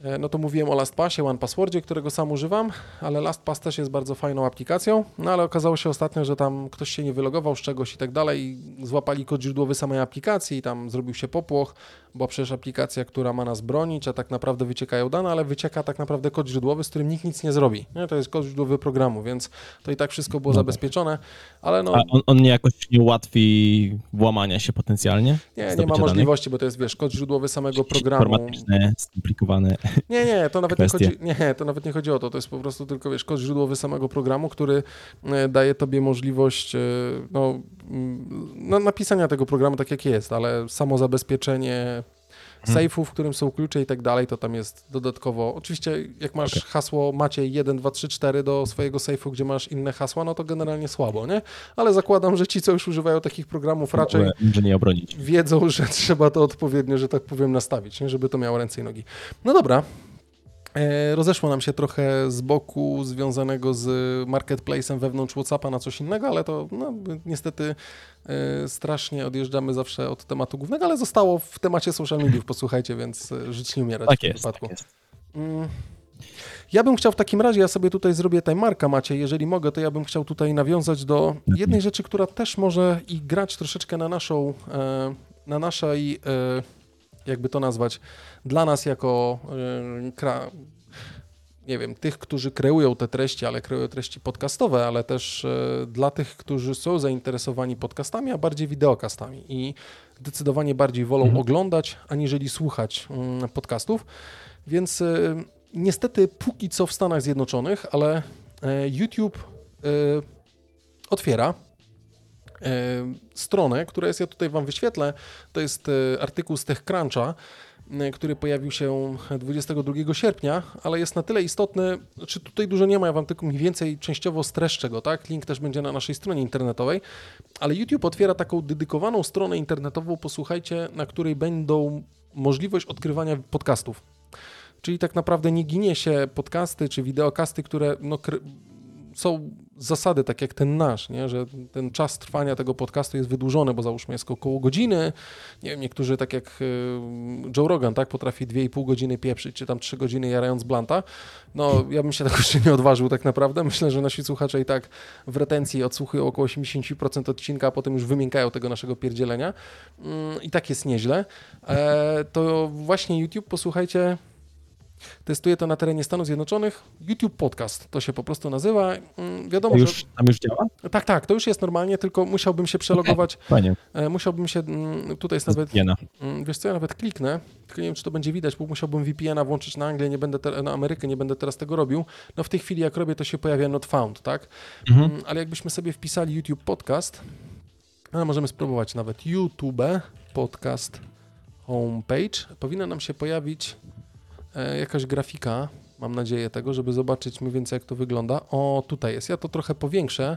E, no to mówiłem o LastPassie, OnePasswordzie, którego sam używam, ale LastPass też jest bardzo fajną aplikacją, no ale okazało się ostatnio, że tam ktoś się nie wylogował z czegoś i tak dalej, złapali kod źródłowy samej aplikacji tam zrobił się popłoch, bo przecież aplikacja, która ma nas bronić, a tak naprawdę wyciekają dane, ale wycieka tak naprawdę kod źródłowy, z którym nikt nic nie zrobi. Nie? To jest kod źródłowy programu, więc to i tak wszystko było zabezpieczone, ale no A on, on nie jakoś nie ułatwi włamania się potencjalnie? nie, nie ma Zdobycia danych? możliwości, bo to jest, wiesz, kod źródłowy samego programu. Informatyczne, skomplikowane. Nie, nie, to nawet nie, chodzi, nie, to nawet nie chodzi o to. To jest po prostu tylko, wiesz, kod źródłowy samego programu, który e, daje tobie możliwość e, no, mm, no, napisania tego programu tak jak jest, ale samo zabezpieczenie. Sejfu, w którym są klucze i tak dalej, to tam jest dodatkowo. Oczywiście, jak masz Okej. hasło Maciej 1, 2, 3, 4 do swojego sejfu, gdzie masz inne hasła, no to generalnie słabo, nie? Ale zakładam, że ci, co już używają takich programów, raczej nie obronić. wiedzą, że trzeba to odpowiednio, że tak powiem, nastawić, nie? żeby to miało ręce i nogi. No dobra. E, rozeszło nam się trochę z boku związanego z marketplace'em wewnątrz Whatsappa na coś innego, ale to no, niestety e, strasznie odjeżdżamy zawsze od tematu głównego, ale zostało w temacie social mediów, posłuchajcie, więc e, żyć nie umierać Tak w tym jest, wypadku. tak jest. Mm. Ja bym chciał w takim razie, ja sobie tutaj zrobię timemarka, macie, jeżeli mogę, to ja bym chciał tutaj nawiązać do jednej rzeczy, która też może i grać troszeczkę na naszą, na naszej, jakby to nazwać, dla nas jako kra, nie wiem, tych, którzy kreują te treści, ale kreują treści podcastowe, ale też e, dla tych, którzy są zainteresowani podcastami, a bardziej wideokastami i zdecydowanie bardziej wolą Mhm. oglądać, aniżeli słuchać mm, podcastów. Więc e, niestety póki co w Stanach Zjednoczonych, ale e, YouTube otwiera stronę, która jest, ja tutaj Wam wyświetlę, to jest e, artykuł z TechCruncha, e, który pojawił się 22 sierpnia, ale jest na tyle istotny, czy tutaj dużo nie ma, ja Wam tylko mniej więcej częściowo streszczę go, tak? Link też będzie na naszej stronie internetowej, ale YouTube otwiera taką dedykowaną stronę internetową, posłuchajcie, na której będą możliwość odkrywania podcastów. Czyli tak naprawdę nie ginie się podcasty czy wideokasty, które no, są zasady, tak jak ten nasz, nie? że ten czas trwania tego podcastu jest wydłużony, bo załóżmy jest około godziny. Nie wiem, niektórzy tak jak y, Joe Rogan, tak, potrafi 2,5 godziny pieprzyć, czy tam 3 godziny jarając blanta. No, ja bym się tak jeszcze nie odważył tak naprawdę. Myślę, że nasi słuchacze i tak w retencji odsłuchują około 80% odcinka, a potem już wymiękają tego naszego pierdzielenia. Mm, I tak jest nieźle. E, to właśnie YouTube, posłuchajcie, Testuję to na terenie Stanów Zjednoczonych. YouTube Podcast to się po prostu nazywa. Mm, Wiadomo, już, tam już działa? że. Tak, tak, to już jest normalnie, tylko musiałbym się przelogować. Fajnie. e, Musiałbym się. mm, Tutaj jest nawet. Mm, Wiesz co, ja nawet kliknę, tylko nie wiem, czy to będzie widać, bo musiałbym VPN-a włączyć na Anglię, nie będę te, na Amerykę, nie będę teraz tego robił. No w tej chwili, jak robię, to się pojawia not found, tak? Mhm. Mm, Ale jakbyśmy sobie wpisali YouTube Podcast, a możemy spróbować nawet YouTube Podcast Homepage, powinna nam się pojawić jakaś grafika, mam nadzieję tego, żeby zobaczyć mniej więcej jak to wygląda. O, tutaj jest. Ja to trochę powiększę.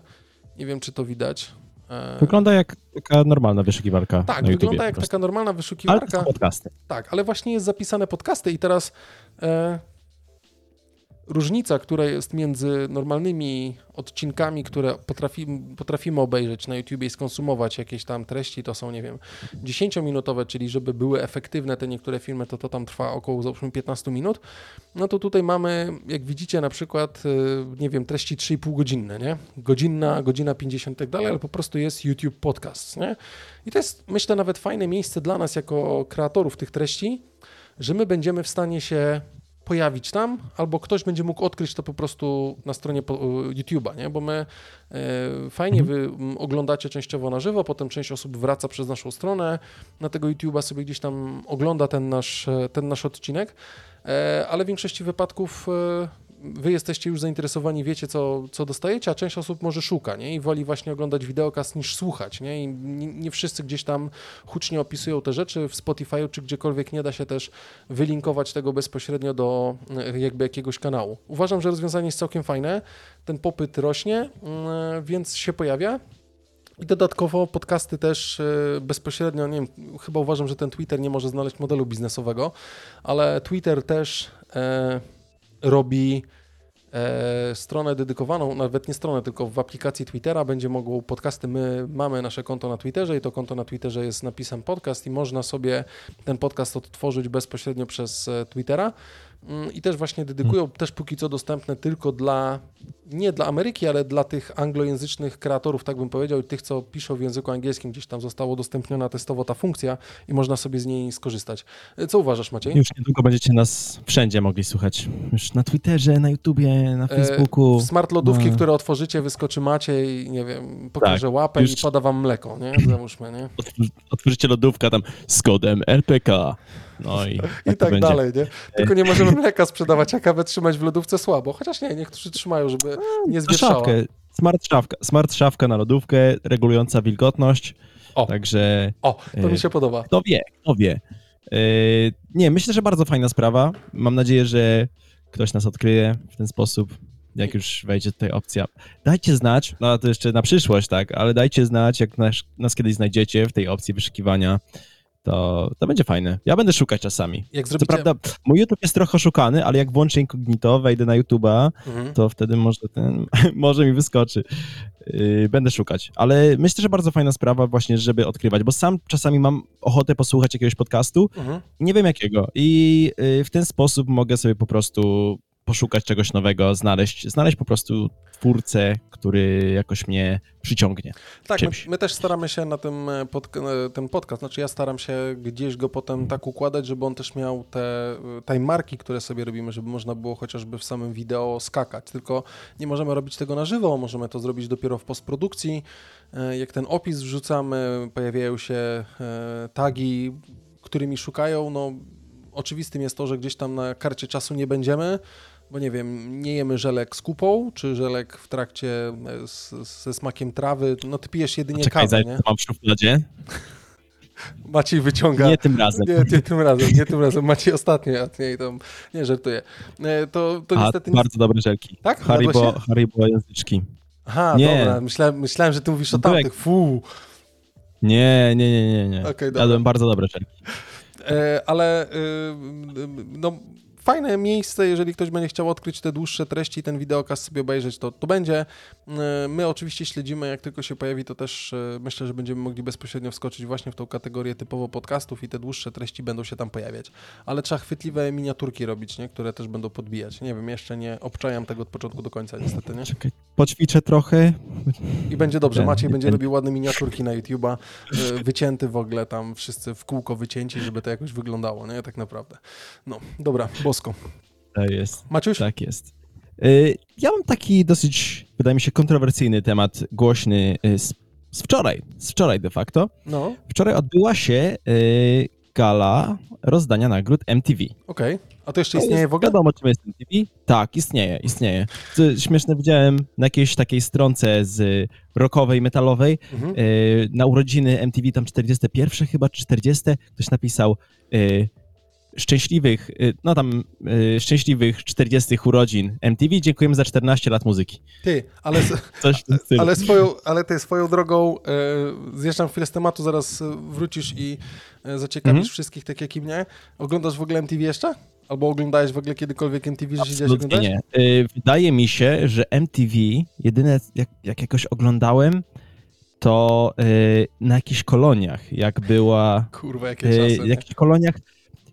Nie wiem, czy to widać. E, Wygląda jak taka normalna wyszukiwarka tak, na wygląda jak taka normalna Ale to wyszukiwarka. są podcasty. Tak, ale właśnie jest zapisane podcasty i teraz e, różnica, która jest między normalnymi odcinkami, które potrafimy, potrafimy obejrzeć na YouTube i skonsumować jakieś tam treści, to są, nie wiem, 10-minutowe, czyli żeby były efektywne te niektóre filmy, to to tam trwa około, załóżmy, 15 minut, no to tutaj mamy, jak widzicie, na przykład, e, nie wiem, treści 3,5 godzinne, nie? Godzinna, godzina 50 i tak dalej, ale po prostu jest YouTube Podcast, nie? I to jest, myślę, nawet fajne miejsce dla nas jako kreatorów tych treści, że my będziemy w stanie się pojawić tam, albo ktoś będzie mógł odkryć to po prostu na stronie po- YouTube'a, nie? Bo my e, fajnie wy m, oglądacie częściowo na żywo, potem część osób wraca przez naszą stronę, na tego YouTube'a sobie gdzieś tam ogląda ten nasz, ten nasz odcinek, e, ale w większości wypadków e, wy jesteście już zainteresowani, wiecie co, co dostajecie, a część osób może szuka, nie? I woli właśnie oglądać wideokast niż słuchać, nie? I nie, wszyscy gdzieś tam hucznie opisują te rzeczy w Spotify'u czy gdziekolwiek nie da się też wylinkować tego bezpośrednio do e, jakby jakiegoś kanału. Uważam, że rozwiązanie jest całkiem fajne, ten popyt rośnie, mm, więc się pojawia. I dodatkowo podcasty też e, bezpośrednio, nie wiem, chyba uważam, że ten Twitter nie może znaleźć modelu biznesowego, ale Twitter też e, robi e, stronę dedykowaną, nawet nie stronę, tylko w aplikacji Twittera będzie mogło podcasty, my mamy nasze konto na Twitterze i to konto na Twitterze jest napisem podcast i można sobie ten podcast odtworzyć bezpośrednio przez e, Twittera. Mm, i też właśnie dedykują, Hmm. też póki co dostępne tylko dla, nie dla Ameryki, ale dla tych anglojęzycznych kreatorów, tak bym powiedział, i tych, co piszą w języku angielskim, gdzieś tam została udostępniona testowo ta funkcja i można sobie z niej skorzystać. E, Co uważasz, Maciej? Już niedługo będziecie nas wszędzie mogli słuchać. Już na Twitterze, na YouTubie, na Facebooku. W smart lodówki, No. które otworzycie, wyskoczy Maciej i nie wiem, pokaże Tak, łapę już- i poda wam mleko, nie? Załóżmy, nie? Otworzycie lodówkę tam z kodem RPK. No i, I to tak będzie. dalej, nie? Tylko nie możemy mleka sprzedawać, a kawę trzymać w lodówce słabo. Chociaż nie, niektórzy trzymają, żeby nie To zwietrzała. szafkę, smart szafka, smart szafka na lodówkę, regulująca wilgotność. O. Także O, to E, mi się podoba. kto wie, kto wie. Yy, nie, myślę, że bardzo fajna sprawa. Mam nadzieję, że ktoś nas odkryje w ten sposób, jak już wejdzie tutaj opcja. Dajcie znać, no to jeszcze na przyszłość, tak, ale dajcie znać, jak nas, nas kiedyś znajdziecie w tej opcji wyszukiwania. To, to będzie fajne. Ja będę szukać czasami. Jak Co zrobicie... prawda, mój YouTube jest trochę oszukany, ale jak włączę incognito, wejdę na YouTube'a, Mhm. to wtedy może ten, może mi wyskoczy. Yy, Będę szukać. Ale myślę, że bardzo fajna sprawa właśnie, żeby odkrywać, bo sam czasami mam ochotę posłuchać jakiegoś podcastu Mhm. nie wiem jakiego. I yy, w ten sposób mogę sobie po prostu poszukać czegoś nowego, znaleźć, znaleźć po prostu twórcę, który jakoś mnie przyciągnie. Tak, my, my też staramy się na tym e, pod, e, ten podcast, znaczy ja staram się gdzieś go potem tak układać, żeby on też miał te tej marki, które sobie robimy, żeby można było chociażby w samym wideo skakać. Tylko nie możemy robić tego na żywo, możemy to zrobić dopiero w postprodukcji. E, Jak ten opis wrzucamy, pojawiają się e, tagi, którymi szukają, no oczywistym jest to, że gdzieś tam na karcie czasu nie będziemy, bo nie wiem, nie jemy żelek z kupą, czy żelek w trakcie e, z, ze smakiem trawy, no ty pijesz jedynie Czekaj, kawę, nie? mam w szufladzie. Maciej wyciąga... Nie tym razem. Nie, nie tym razem, nie tym razem. Maciej ostatnio, a nie, tam, nie żartuję. E, To, to A, niestety... nic- bardzo dobre żelki. Tak? Haribo, Haribo języczki. Aha, Nie. dobra, myślałem, myślałem, że ty mówisz o tamtych, fu. Nie, nie, nie, nie, nie. Dobra. Jadłem bardzo dobre żelki. E, ale y, no, fajne miejsce, jeżeli ktoś będzie chciał odkryć te dłuższe treści, ten wideokast sobie obejrzeć, to, to będzie. E, My oczywiście śledzimy, jak tylko się pojawi, to też e, myślę, że będziemy mogli bezpośrednio wskoczyć właśnie w tą kategorię typowo podcastów i te dłuższe treści będą się tam pojawiać. Ale trzeba chwytliwe miniaturki robić, nie? które też będą podbijać. Nie wiem, jeszcze nie obczajam tego od początku do końca niestety, nie? Czekaj, poćwiczę trochę. I będzie dobrze. Maciej będzie robił ładne miniaturki na YouTube'a, y, wycięty w ogóle tam wszyscy w kółko wycięci, żeby to jakoś wyglądało, nie? Tak naprawdę. No, dobra, To jest. Maciuś? Tak jest. Y, Ja mam taki dosyć, wydaje mi się, kontrowersyjny temat, głośny y, z, z wczoraj, z wczoraj de facto. No, Wczoraj odbyła się y, gala rozdania nagród MTV. okej. A to jeszcze To istnieje jest- w ogóle? Wiadomo, czym jest MTV? Tak, istnieje, istnieje. Co śmieszne, widziałem na jakiejś takiej stronce z rockowej, metalowej, Mhm. y, na urodziny MTV tam 41 chyba, czy 40, ktoś napisał y, szczęśliwych, y, no tam y, szczęśliwych 40 urodzin MTV, dziękujemy za 14 lat muzyki. Ty, ale, Coś ale, swoją, ale ty swoją drogą e, zjeżdżam chwilę z tematu, zaraz e, wrócisz i e, zaciekawisz Mhm. wszystkich, tak jak i mnie. Oglądasz w ogóle MTV jeszcze? Albo oglądałeś w ogóle kiedykolwiek MTV, że siedziałeś oglądać? nie. Y, Wydaje mi się, że MTV, jedyne jak, jak jakoś oglądałem, to na jakichś koloniach, jak była Kurwa, jakie czasy. jakichś koloniach,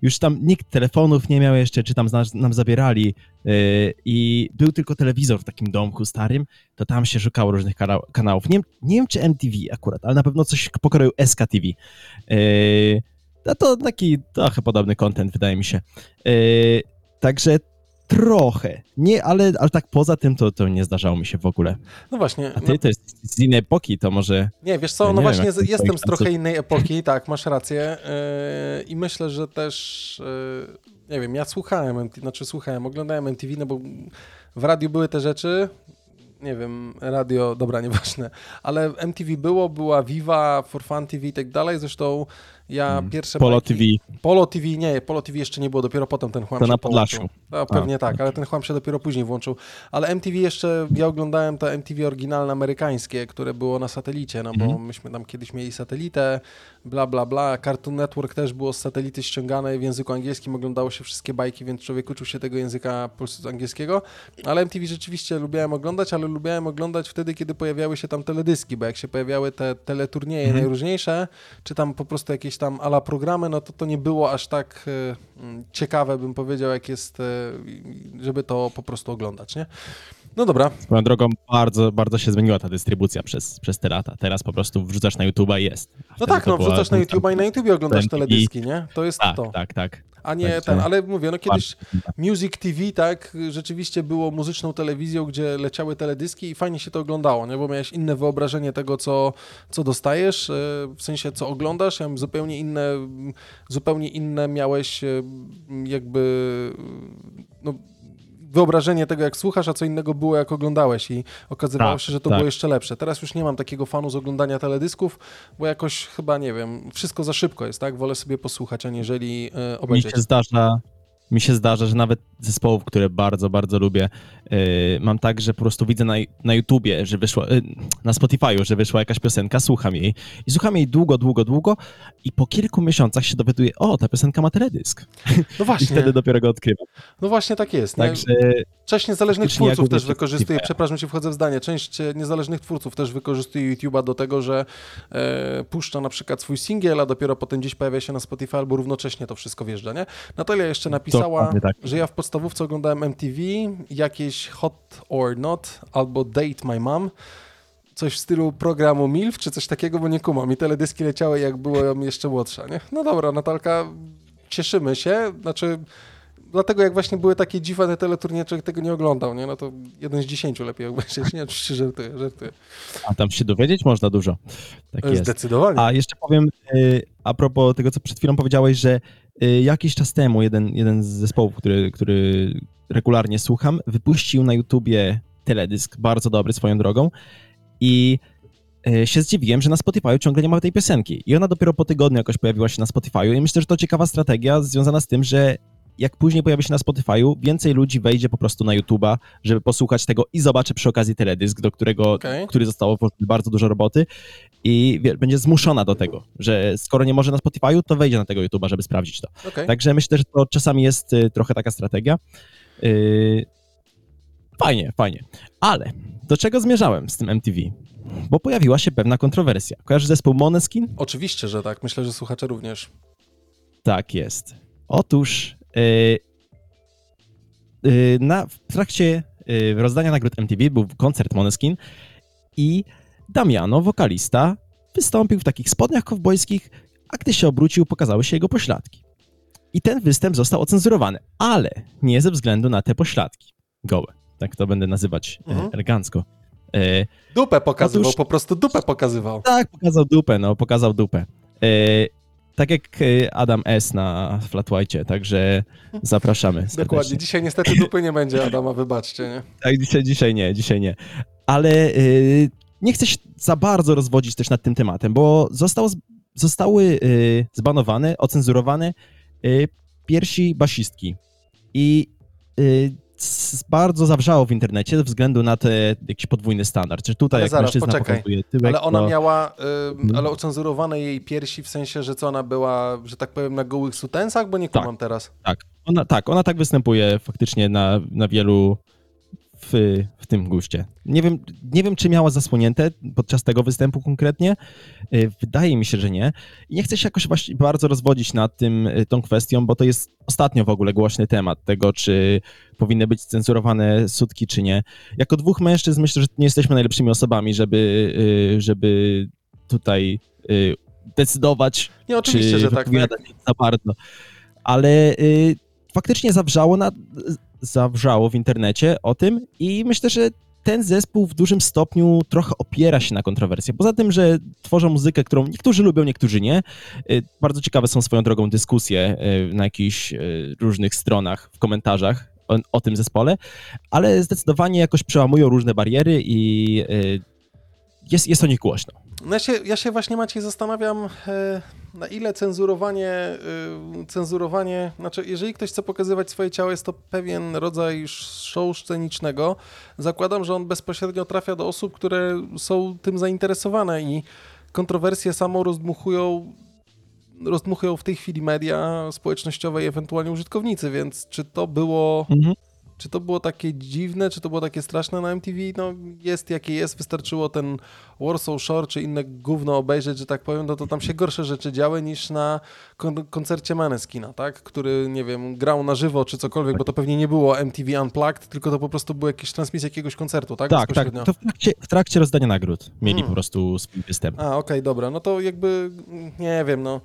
już tam nikt telefonów nie miał jeszcze, czy tam nam zabierali y, i był tylko telewizor w takim domku starym, to tam się szukało różnych kana- kanałów. Nie, nie wiem, czy MTV akurat, ale na pewno coś pokroju SKTV. Y, no to taki trochę podobny content, wydaje mi się. Y, także trochę, nie, ale, ale tak poza tym to, to nie zdarzało mi się w ogóle. No właśnie. A no- ty to jest z innej epoki, to może... Nie, wiesz co, Ja no nie wiem, właśnie jak z- jestem z trochę innej epoki, tak, masz rację yy, i myślę, że też, yy, nie wiem, ja słuchałem, MTV, znaczy słuchałem, oglądałem MTV, no bo w radiu były te rzeczy, nie wiem, radio, dobra, nieważne, ale MTV było, była Viva, For Fun TV i tak dalej, zresztą ja Mm, pierwsze Polo bajki- TV, Polo TV, nie, Polo TV jeszcze nie było, dopiero potem ten chłam To się na Podlasiu. No, pewnie tak, ale ten chłam się dopiero później włączył. Ale MTV jeszcze, ja oglądałem te MTV oryginalne amerykańskie, które było na satelicie, no bo Mhm. myśmy tam kiedyś mieli satelitę, bla, bla, bla. Cartoon Network też było z satelity ściągane w języku angielskim, oglądało się wszystkie bajki, więc człowiek uczył się tego języka pols- angielskiego. Ale MTV rzeczywiście lubiałem oglądać, ale lubiałem oglądać wtedy, kiedy pojawiały się tam teledyski, bo jak się pojawiały te teleturnieje Mhm. najróżniejsze, czy tam po prostu jakieś tam ala programy, no to to nie było aż tak e, mm, ciekawe, bym powiedział, jak jest, e, żeby to po prostu oglądać, nie? No dobra. Swoją drogą bardzo, bardzo się zmieniła ta dystrybucja przez, przez te lata. Teraz po prostu wrzucasz na YouTube'a i jest. No tak, no wrzucasz na YouTube'a i na YouTubie oglądasz teledyski, nie? To jest Tak, to. tak, tak. A nie Także- ten, ale mówię, no kiedyś. Music TV, tak, rzeczywiście było muzyczną telewizją, gdzie leciały teledyski i fajnie się to oglądało, nie? Bo miałeś inne wyobrażenie tego, co, co dostajesz, e, w sensie co oglądasz, ja zupełnie inne, zupełnie inne miałeś e, jakby no, wyobrażenie tego, jak słuchasz, a co innego było, jak oglądałeś i okazywało Tak, się, że to tak. było jeszcze lepsze. Teraz już nie mam takiego fanu z oglądania teledysków, bo jakoś chyba, nie wiem, wszystko za szybko jest, tak? Wolę sobie posłuchać, aniżeli e, Mi obejrzeć. się zdarza, mi się zdarza, że nawet zespołów, które bardzo, bardzo lubię, mam tak, że po prostu widzę na, na YouTubie, że wyszła, yy, na Spotify'u, że wyszła jakaś piosenka, słucham jej i słucham jej długo, długo, długo i po kilku miesiącach się dowiaduję, o, ta piosenka ma teledysk. No I właśnie. wtedy dopiero go odkrywam. No właśnie tak jest. Także Część niezależnych twórców też wykorzystuje, przepraszam cię, wchodzę w zdanie, część e, niezależnych twórców też wykorzystuje YouTube'a do tego, że e, puszcza na przykład swój singiel, a dopiero potem gdzieś pojawia się na Spotify albo równocześnie to wszystko wjeżdża, nie? Natalia jeszcze napisała, tak. że ja w podstawówce oglądałem MTV, jakieś Hot or Not albo Date My Mom, coś w stylu programu MILF czy coś takiego, bo nie kumam. I teledyski leciały jak byłem jeszcze młodsza, nie? No dobra, Natalka, cieszymy się, znaczy... Dlatego jak właśnie były takie dziwne teleturnieje, człowiek tego nie oglądał, nie? No to jeden z dziesięciu lepiej obejrzeć. Nie, oczywiście żartuję, żartuję. a tam się dowiedzieć można dużo. Tak jest. Zdecydowanie. A jeszcze powiem, y, a propos tego, co przed chwilą powiedziałeś, że jakiś czas temu jeden, jeden z zespołów, który, który regularnie słucham, wypuścił na YouTubie teledysk, bardzo dobry swoją drogą i y, się zdziwiłem, że na Spotify ciągle nie ma tej piosenki. I ona dopiero po tygodniu jakoś pojawiła się na Spotify i myślę, że to ciekawa strategia związana z tym, że jak później pojawi się na Spotify'u, więcej ludzi wejdzie po prostu na YouTube'a, żeby posłuchać tego i zobaczy przy okazji teledysk, do którego, Okej. który zostało bardzo dużo roboty i wie, będzie zmuszona do tego, że skoro nie może na Spotify'u, to wejdzie na tego YouTube'a, żeby sprawdzić to. Okej. Także myślę, że to czasami jest y, trochę taka strategia. Y, fajnie, fajnie. Ale do czego zmierzałem z tym MTV? Bo pojawiła się pewna kontrowersja. Kojarzysz zespół Moneskin? Oczywiście, że tak. Myślę, że słuchacze również. Tak jest. Otóż na, w trakcie y, rozdania nagród MTV był koncert Moneskin i Damiano, wokalista, wystąpił w takich spodniach kowbojskich, a gdy się obrócił, pokazały się jego pośladki. I ten występ został ocenzurowany, ale nie ze względu na te pośladki. Gołe. Tak to będę nazywać e, Mhm. elegancko. E, Dupę pokazywał, Otóż- po prostu dupę pokazywał. tak, pokazał dupę, no, pokazał dupę. E, tak jak e, Adam S. na Flat White'cie, także zapraszamy serdecznie. Dokładnie. Dzisiaj niestety dupy nie będzie, Adama, wybaczcie, nie? Tak, dzisiaj, dzisiaj nie, dzisiaj nie. Ale y, nie chcę się za bardzo rozwodzić też nad tym tematem, bo został, zostały y, zbanowane, ocenzurowane y, piersi basistki. I bardzo zawrzało w internecie ze względu na te jakiś podwójny standard, że tutaj Ale jak zaraz, mężczyzna poczekaj. pokazuje tyłek, Ale ona to... miała, y, ale ocenzurowane jej piersi w sensie, że co ona była, że tak powiem, na gołych sutensach, bo nie Tak. kumam teraz. Tak, ona, tak, ona tak występuje faktycznie na, na wielu w, w tym guście. Nie wiem, nie wiem, czy miała zasłonięte podczas tego występu konkretnie. Y, Wydaje mi się, że nie. I nie chcę się jakoś właśnie bardzo rozwodzić nad tym, y, tą kwestią, bo to jest ostatnio w ogóle głośny temat tego, czy powinny być cenzurowane sutki, czy nie. Jako dwóch mężczyzn myślę, że nie jesteśmy najlepszymi osobami, żeby, y, żeby tutaj decydować, Nie, oczywiście, czy że tak. tak. wypowiadać za bardzo. Ale faktycznie zawrzało, na, zawrzało w internecie o tym i myślę, że ten zespół w dużym stopniu trochę opiera się na kontrowersje. Poza tym, że tworzą muzykę, którą niektórzy lubią, niektórzy nie. Y, Bardzo ciekawe są swoją drogą dyskusje y, na jakichś y, różnych stronach, w komentarzach o, o tym zespole, ale zdecydowanie jakoś przełamują różne bariery i jest, jest o nich głośno. No ja, się, ja się właśnie Maciej zastanawiam, e, na ile cenzurowanie, e, cenzurowanie, znaczy jeżeli ktoś chce pokazywać swoje ciało, jest to pewien rodzaj show scenicznego. Zakładam, że on bezpośrednio trafia do osób, które są tym zainteresowane i kontrowersje samo rozdmuchują rozdmuchują w tej chwili media społecznościowe i ewentualnie użytkownicy, więc czy to było Mhm. Czy to było takie dziwne, czy to było takie straszne na MTV? No jest jakie jest, wystarczyło ten Warsaw Shore czy inne gówno obejrzeć, że tak powiem, no to tam się gorsze rzeczy działy niż na kon koncercie Maneskina, tak? Który, nie wiem, grał na żywo czy cokolwiek, bo to pewnie nie było MTV Unplugged, tylko to po prostu była jakaś transmisja jakiegoś koncertu, tak? Tak, tak. To w trakcie, w trakcie rozdania nagród mieli Hmm. po prostu swój występ. A, okej, okay, dobra, no to jakby, nie wiem, no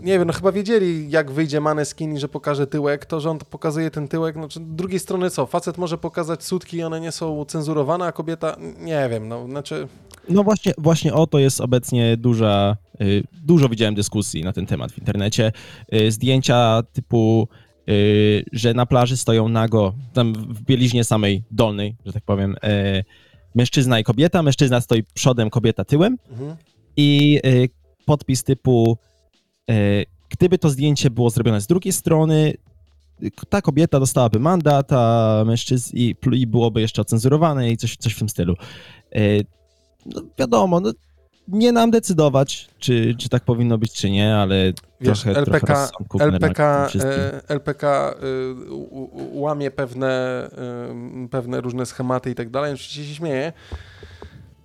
nie wiem, no chyba wiedzieli, jak wyjdzie Maneskin i że pokaże tyłek, to, że on pokazuje ten tyłek, no z drugiej strony co, facet może pokazać sutki i one nie są cenzurowane, a kobieta, nie wiem, no, znaczy... No właśnie, właśnie o to jest obecnie duża, y, dużo widziałem dyskusji na ten temat w internecie, y, zdjęcia typu, y, że na plaży stoją nago, tam w bieliźnie samej dolnej, że tak powiem, mężczyzna i kobieta, mężczyzna stoi przodem, kobieta tyłem Mhm. i podpis typu gdyby to zdjęcie było zrobione z drugiej strony, ta kobieta dostałaby mandat, a mężczyzn i, i byłoby jeszcze ocenzurowane i coś, coś w tym stylu. E, no wiadomo, no, nie nam decydować, czy, czy tak powinno być, czy nie, ale Wiesz, trochę, LPK, trochę LPK, e, LPK u- łamie pewne, pewne różne schematy i tak dalej, oczywiście się śmieje.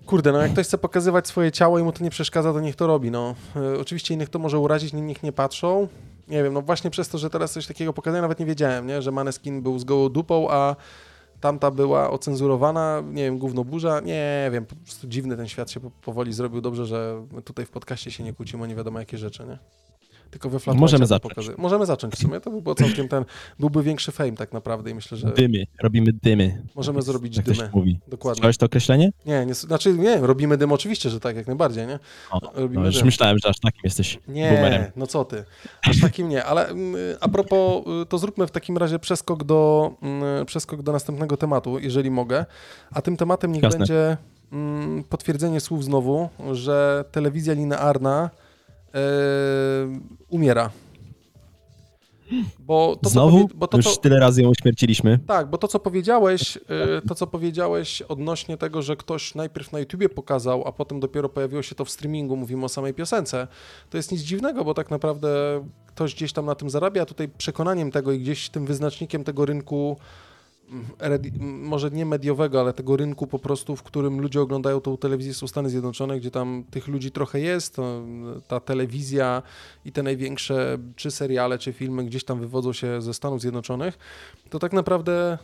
Kurde, no jak ktoś chce pokazywać swoje ciało i mu to nie przeszkadza, to niech to robi, no. Y, oczywiście innych to może urazić, niech nie patrzą. Nie wiem, no właśnie przez to, że teraz coś takiego pokazuje, nawet nie wiedziałem, nie? że Maneskin był z gołą dupą, a tamta była ocenzurowana, nie wiem, gówno burza, nie wiem, po prostu dziwny ten świat się po- powoli zrobił. Dobrze, że tutaj w podcaście się nie kłócimy o nie wiadomo jakie rzeczy, nie? Tylko we Flatmacie Możemy zacząć. Możemy zacząć w sumie, to by było całkiem ten, byłby większy fame tak naprawdę i myślę, że Dymy, robimy dymy. możemy Jak- zrobić dymy. mówi. Dokładnie. Słyszałeś to określenie? Nie, nie, znaczy nie, robimy dym oczywiście, że tak, jak najbardziej, nie? O, Robimy no, już dym. myślałem, że aż takim jesteś boomerem. Nie, no co ty, aż takim nie, ale mm, a propos, y, to zróbmy w takim razie przeskok do, mm, przeskok do następnego tematu, jeżeli mogę, a tym tematem niech Jasne. będzie mm, potwierdzenie słów znowu, że telewizja linearna e, umiera. Bo to, Znowu? Powie, bo to, już tyle razy ją uśmierciliśmy. tak, bo to co powiedziałeś, y, to co powiedziałeś odnośnie tego, że ktoś najpierw na YouTubie pokazał, a potem dopiero pojawiło się to w streamingu, mówimy o samej piosence, to jest nic dziwnego, bo tak naprawdę ktoś gdzieś tam na tym zarabia, a tutaj przekonaniem tego i gdzieś tym wyznacznikiem tego rynku może nie mediowego, ale tego rynku po prostu, w którym ludzie oglądają tą telewizję są Stany Zjednoczone, gdzie tam tych ludzi trochę jest, ta telewizja i te największe czy seriale, czy filmy gdzieś tam wywodzą się ze Stanów Zjednoczonych, to tak naprawdę e,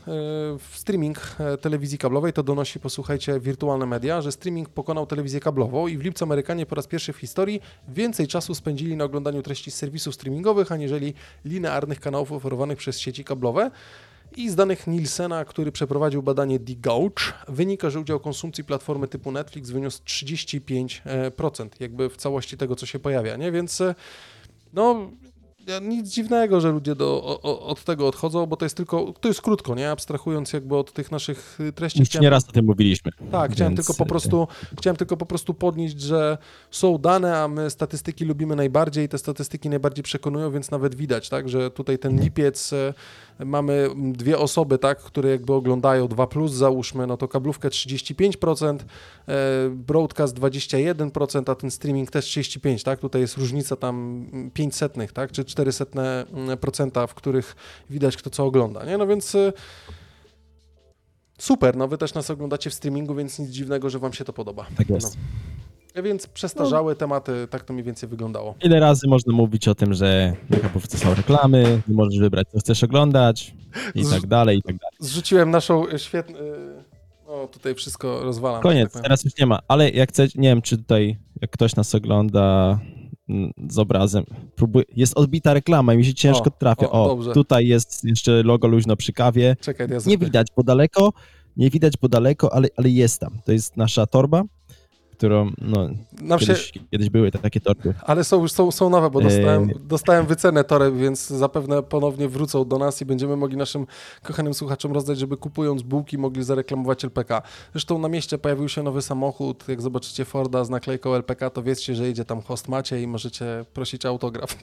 streaming e, telewizji kablowej to donosi, posłuchajcie, wirtualne media, że streaming pokonał telewizję kablową i w lipcu Amerykanie po raz pierwszy w historii więcej czasu spędzili na oglądaniu treści z serwisów streamingowych, aniżeli linearnych kanałów oferowanych przez sieci kablowe. I z danych Nielsena, który przeprowadził badanie The-Gouge, wynika, że udział konsumpcji platformy typu Netflix wyniósł 35%, jakby w całości tego, co się pojawia, nie? Więc e, no, nic dziwnego, że ludzie do, o, od tego odchodzą, bo to jest tylko, to jest krótko, nie? Abstrahując jakby od tych naszych y, treści. Już chciałem, nie raz o tym mówiliśmy. Tak, więc... chciałem, tylko po y, prostu, chciałem tylko po prostu podnieść, że są dane, a my statystyki lubimy najbardziej i te statystyki najbardziej przekonują, więc nawet widać, tak, że tutaj ten lipiec y, mamy dwie osoby, tak, które jakby oglądają 2 plus załóżmy, no to kablówkę 35%, e, broadcast 21%, a ten streaming też 35, tak? Tutaj jest różnica tam 500, tak? Czy 4 0,4%, w których widać kto co ogląda, nie? No więc y, super, no wy też nas oglądacie w streamingu, więc nic dziwnego, że wam się to podoba. Tak jest. No. E, więc przestarzałe no. tematy, tak to mniej więcej wyglądało. Ile razy można mówić o tym, że na są reklamy, możesz wybrać, co chcesz oglądać i Zrzu tak dalej, i tak dalej. Zrzuciłem naszą y, świetną... Y, o, tutaj wszystko rozwalam. Tak Koniec, tak teraz już nie ma, ale jak chcecie, nie wiem, czy tutaj jak ktoś nas ogląda z obrazem, jest odbita reklama i mi się ciężko O, trafia. o, O, tutaj jest jeszcze logo luźno przy kawie. Czekaj, ja Nie widać po daleko, nie widać po daleko, ale, ale jest tam. To jest nasza torba, którą, no, Nam się... kiedyś, kiedyś były te takie torby. Ale są już są, są nowe, bo dostałem, dostałem wycenę toreb, więc zapewne ponownie wrócą do nas i będziemy mogli naszym kochanym słuchaczom rozdać, żeby kupując bułki mogli zareklamować LPK. Zresztą na mieście pojawił się nowy samochód. Jak zobaczycie Forda z naklejką LPK, to wiedzcie, że jedzie tam host Macie i możecie prosić o autograf.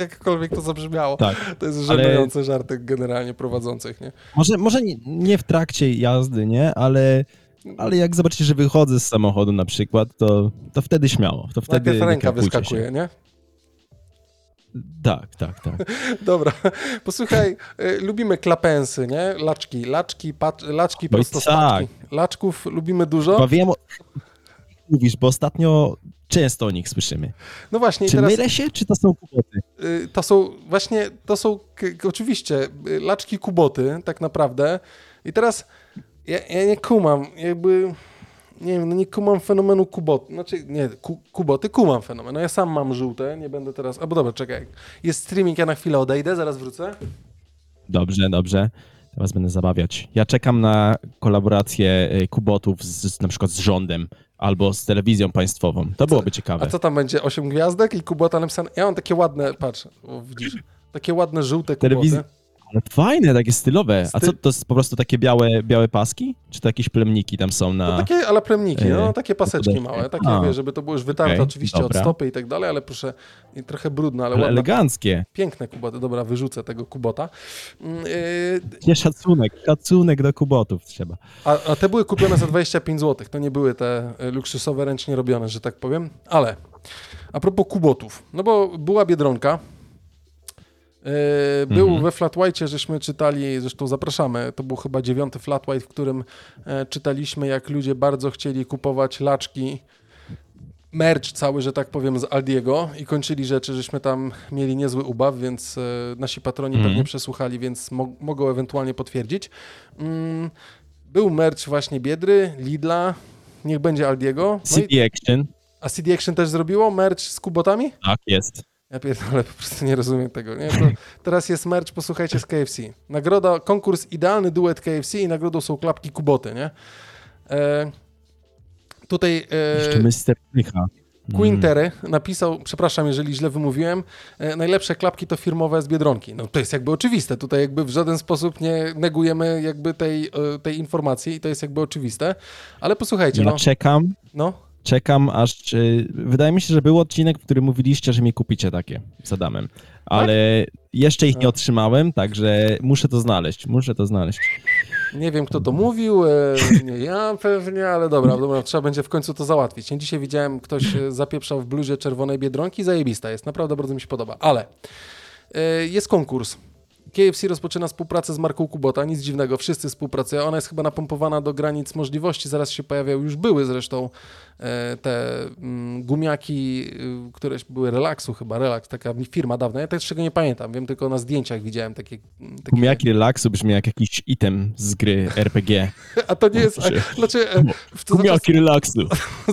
Jakkolwiek to zabrzmiało. Tak. To jest Ale- żenujące żarty generalnie prowadzących, nie? Może, może nie, nie w trakcie jazdy, nie? Ale, ale jak zobaczycie, że wychodzę z samochodu na przykład, to, to wtedy śmiało. To wtedy Najpierw ręka wyskakuje, Się. nie? Tak, tak, tak. Dobra, posłuchaj, y, lubimy klapensy, nie? Laczki, laczki, pat, laczki, Oj, prostosmaczki. Laczków lubimy dużo. Chyba wiem, o... mówisz, bo ostatnio często o nich słyszymy. No właśnie, Czy teraz mylę się, czy to są kłopoty? y, to są właśnie, to są oczywiście y, laczki kuboty, tak naprawdę. I teraz ja, ja nie kumam, jakby, nie wiem, no nie kumam fenomenu kuboty. Znaczy, nie, ku, kuboty, kumam fenomen. No ja sam mam żółte, nie będę teraz, albo dobra, czekaj. Jest streaming, ja na chwilę odejdę, zaraz wrócę. Dobrze, dobrze. Teraz będę zabawiać. Ja czekam na kolaborację y, kubotów z, na przykład z rządem albo z telewizją państwową. To byłoby ciekawe. A co tam będzie? Osiem gwiazdek i kubota napisane? Ja mam takie ładne, patrz, widzisz, takie ładne żółte kuboty. Telewizja- Ale fajne, takie stylowe. A co, to jest po prostu takie białe, białe paski? Czy to jakieś plemniki tam są na... No takie, ale plemniki, no Yy, takie paseczki małe, takie, A. wiesz, żeby to było już wytarte Okej, oczywiście dobra. od stopy i tak dalej, ale proszę, trochę brudne, ale Ale ładne, eleganckie. piękne kuboty. Dobra, wyrzucę tego kubota. Mm, Yy, Nie szacunek, szacunek do kubotów trzeba. a, a te były kupione za 25 zł, to nie były te luksusowe, ręcznie robione, że tak powiem, ale a propos kubotów, no bo była Biedronka, Był Mhm. we Flat White, żeśmy czytali, zresztą zapraszamy, to był chyba dziewiąty Flat White, w którym e, czytaliśmy, jak ludzie bardzo chcieli kupować laczki, merch cały, że tak powiem, z Aldiego i kończyli rzeczy, żeśmy tam mieli niezły ubaw, więc e, nasi patroni Mhm. pewnie przesłuchali, więc mo mogą ewentualnie potwierdzić. Mm, był merch właśnie Biedry, Lidla, niech będzie Aldiego. No i, CD Action, a CD Action też zrobiło merch z kubotami? tak jest. Ja pierdolę, po prostu nie rozumiem tego. Nie? To teraz jest merch, posłuchajcie, z KFC. Nagroda, konkurs idealny duet KFC i nagrodą są klapki Kuboty, nie? E, tutaj Jeszcze e, Mr. Krycha. Quintery napisał, przepraszam, jeżeli źle wymówiłem, e, najlepsze klapki to firmowe z Biedronki. No to jest jakby oczywiste. Tutaj jakby w żaden sposób nie negujemy jakby tej, e, tej informacji i to jest jakby oczywiste. Ale posłuchajcie, Ja no, czekam, no czekam aż... Wydaje mi się, że był odcinek, w którym mówiliście, że mi kupicie takie z Adamem. Ale jeszcze ich nie otrzymałem, także muszę to znaleźć, muszę to znaleźć. Nie wiem, kto to mówił, e, nie ja pewnie, ale dobra, dobra, trzeba będzie w końcu to załatwić. Dzisiaj widziałem, ktoś e, zapieprzał w bluzie czerwonej Biedronki, zajebista jest, naprawdę bardzo mi się podoba, ale e, jest konkurs. KFC rozpoczyna współpracę z marką Kubota, nic dziwnego, wszyscy współpracują, ona jest chyba napompowana do granic możliwości, zaraz się pojawiają, już były zresztą te mm, gumiaki, y, które były Relaxu chyba, Relax, taka firma dawna, ja też czego nie pamiętam, wiem tylko na zdjęciach widziałem takie... mm, takie Gumiaki relaksu brzmi jak jakiś item z gry RPG. A to nie jest. Proszę. A, znaczy, e, to za, czas, Gumiaki relaksu.